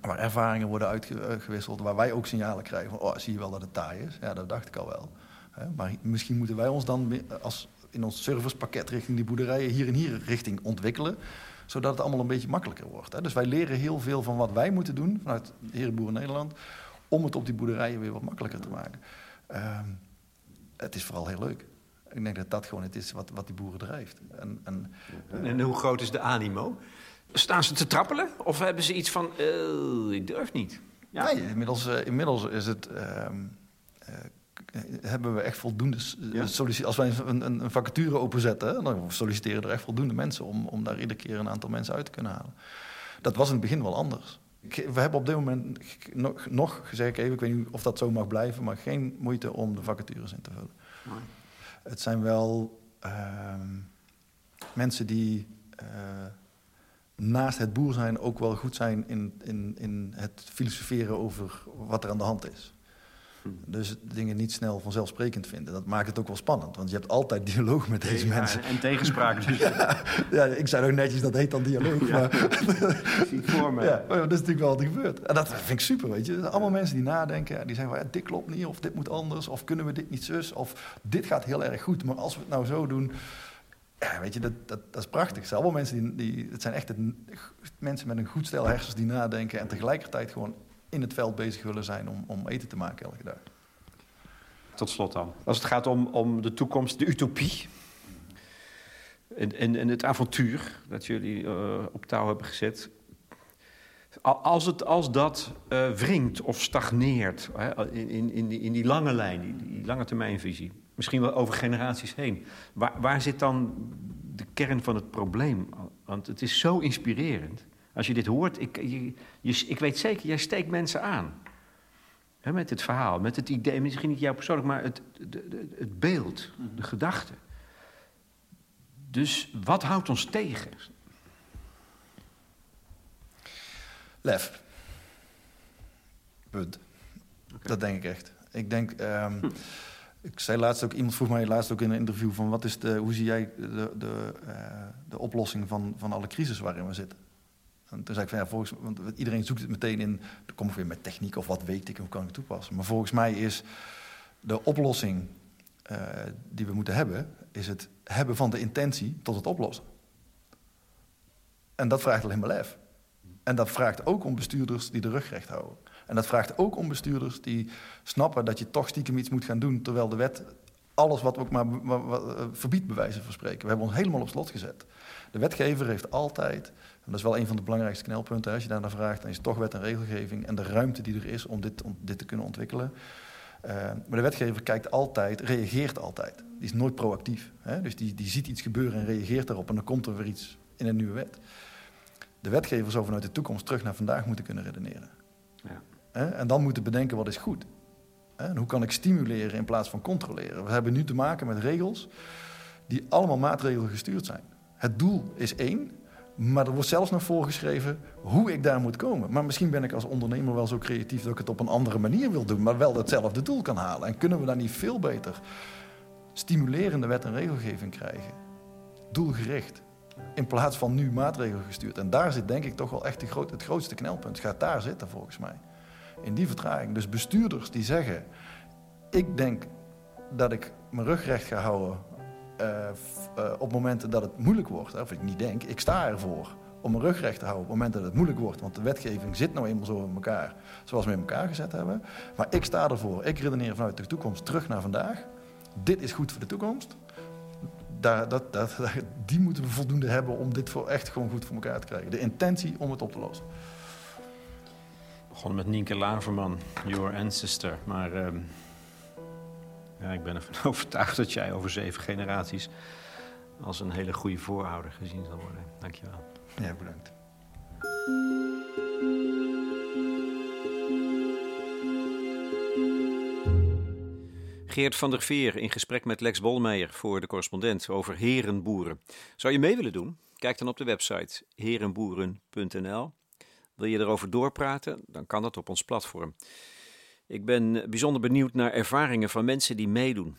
Waar ervaringen worden uitgewisseld, waar wij ook signalen krijgen van, oh, zie je wel dat het taai is? Ja, dat dacht ik al wel. Maar misschien moeten wij ons dan als, in ons servicepakket richting die boerderijen hier en hier richting ontwikkelen zodat het allemaal een beetje makkelijker wordt. Hè. Dus wij leren heel veel van wat wij moeten doen vanuit Herenboeren Nederland, om het op die boerderijen weer wat makkelijker te maken. Uh, het is vooral heel leuk. Ik denk dat dat gewoon het is wat, wat die boeren drijft. En, en, en hoe groot is de animo? Staan ze te trappelen? Of hebben ze iets van, uh, ik durf niet? Ja. Nee, inmiddels, inmiddels is het... Hebben we echt voldoende ja? Als wij een, een, een, vacature openzetten, dan solliciteren er echt voldoende mensen om, om daar iedere keer een aantal mensen uit te kunnen halen. Dat was in het begin wel anders. We hebben op dit moment nog, nog gezegd, even, ik weet niet of dat zo mag blijven, maar geen moeite om de vacatures in te vullen. Het zijn wel ehm, mensen die eh, naast het boer zijn ook wel goed zijn in, in, in het filosoferen over wat er aan de hand is. (laughs) Dus dingen niet snel vanzelfsprekend vinden. Dat maakt het ook wel spannend. Want je hebt altijd dialoog met deze Ja, mensen. En tegenspraak. (laughs) Dus Ja, ik zei ook netjes, dat heet dan dialoog. Ja. Maar, (laughs) zie ik voor me. ja, maar dat is natuurlijk wel wat er gebeurt. En dat vind ik super, weet je. Dat zijn allemaal mensen die nadenken. en Die zeggen, van, ja, dit klopt niet, of dit moet anders. Of kunnen we dit niet zus. Of dit gaat heel erg goed, maar als we het nou zo doen... Ja, weet je, dat, dat, dat is prachtig. Het zijn allemaal mensen die... die het zijn echt het, mensen met een goed stel hersens die nadenken... en tegelijkertijd gewoon in het veld bezig willen zijn om, om eten te maken elke dag. Tot slot dan. Als het gaat om, om de toekomst, de utopie. En, en, en het avontuur dat jullie eh, op touw hebben gezet. Al- Als, het, als dat eh, wringt of stagneert hè, in, in, in die lange lijn, die, die lange termijnvisie, misschien wel over generaties heen, waar, waar zit dan de kern van het probleem? Want het is zo inspirerend. Als je dit hoort, ik, je, je- ik weet zeker, jij steekt mensen aan. Met het verhaal, met het idee, misschien niet jou persoonlijk, maar het, het beeld, de gedachte. Dus wat houdt ons tegen? Lef. Punt. Dat denk ik echt. Ik denk... ehm, Ik zei laatst ook, iemand vroeg mij laatst ook in een interview van wat is de, hoe zie jij de, de, eh, de oplossing van, van alle crisis waarin we zitten? En toen zei ik van ja, volgens want iedereen zoekt het meteen in, dan kom ik weer met techniek of wat weet ik en hoe kan ik het toepassen. Maar volgens mij is de oplossing eh, die we moeten hebben, is het hebben van de intentie tot het oplossen. En dat vraagt alleen maar lef. En dat vraagt ook om bestuurders die de rug recht houden. En dat vraagt ook om bestuurders die snappen dat je toch stiekem iets moet gaan doen, terwijl de wet alles wat we ook maar, eh, verbiedt, bij wijze van spreken. We hebben ons helemaal op slot gezet. De wetgever heeft altijd, en dat is wel een van de belangrijkste knelpunten, als je daar naar vraagt, dan is het toch wet en regelgeving en de ruimte die er is om dit, om dit te kunnen ontwikkelen. Eh, maar de wetgever kijkt altijd, reageert altijd. Die is nooit proactief. Hè? Dus die, die ziet iets gebeuren en reageert daarop en dan komt er weer iets in een nieuwe wet. De wetgever zou vanuit de toekomst terug naar vandaag moeten kunnen redeneren. Ja. En dan moeten bedenken wat is goed. En hoe kan ik stimuleren in plaats van controleren? We hebben nu te maken met regels die allemaal maatregelen gestuurd zijn. Het doel is één, maar er wordt zelfs nog voorgeschreven hoe ik daar moet komen. Maar misschien ben ik als ondernemer wel zo creatief dat ik het op een andere manier wil doen, maar wel hetzelfde doel kan halen. En kunnen we dan niet veel beter stimulerende wet en regelgeving krijgen? Doelgericht. In plaats van nu maatregelen gestuurd. En daar zit denk ik toch wel echt het grootste knelpunt. Gaat daar zitten volgens mij. In die vertraging. Dus bestuurders die zeggen: Ik denk dat ik mijn rug recht ga houden op momenten dat het moeilijk wordt. Of ik niet denk, ik sta ervoor om mijn rug recht te houden op momenten dat het moeilijk wordt. Want de wetgeving zit nou eenmaal zo in elkaar zoals we in elkaar gezet hebben. Maar ik sta ervoor. Ik redeneer vanuit de toekomst terug naar vandaag. Dit is goed voor de toekomst. Dat, dat, (laughs) die moeten we voldoende hebben om dit voor echt gewoon goed voor elkaar te krijgen. De intentie om het op te lossen. begonnen met Nienke Laverman, Your Ancestor. Maar ehm, ja, ik ben ervan (laughs) overtuigd dat jij over zeven generaties als een hele goede voorouder gezien zal worden. Dankjewel. Ja, bedankt. Geert van der Veer in gesprek met Lex Bolmeijer voor de correspondent over herenboeren. Zou je mee willen doen? Kijk dan op de website herenboeren.nl. Wil je erover doorpraten? Dan kan dat op ons platform. Ik ben bijzonder benieuwd naar ervaringen van mensen die meedoen.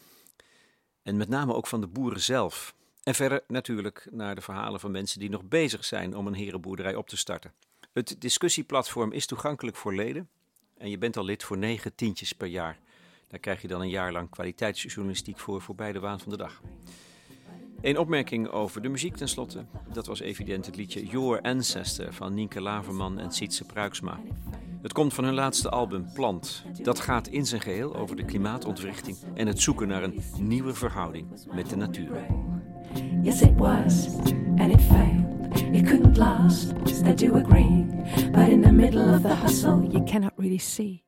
En met name ook van de boeren zelf. En verder natuurlijk naar de verhalen van mensen die nog bezig zijn om een herenboerderij op te starten. Het discussieplatform is toegankelijk voor leden. En je bent al lid voor negen tientjes per jaar. Daar krijg je dan een jaar lang kwaliteitsjournalistiek voor voorbij de waan van de dag. Een opmerking over de muziek tenslotte. Dat was evident het liedje Your Ancestor van Nienke Laverman en Sietse Pruiksma. Het komt van hun laatste album Plant. Dat gaat in zijn geheel over de klimaatontwrichting en het zoeken naar een nieuwe verhouding met de natuur. Yes, it was, and it failed. It couldn't last, I do agree. But in the middle of the hustle, you cannot really see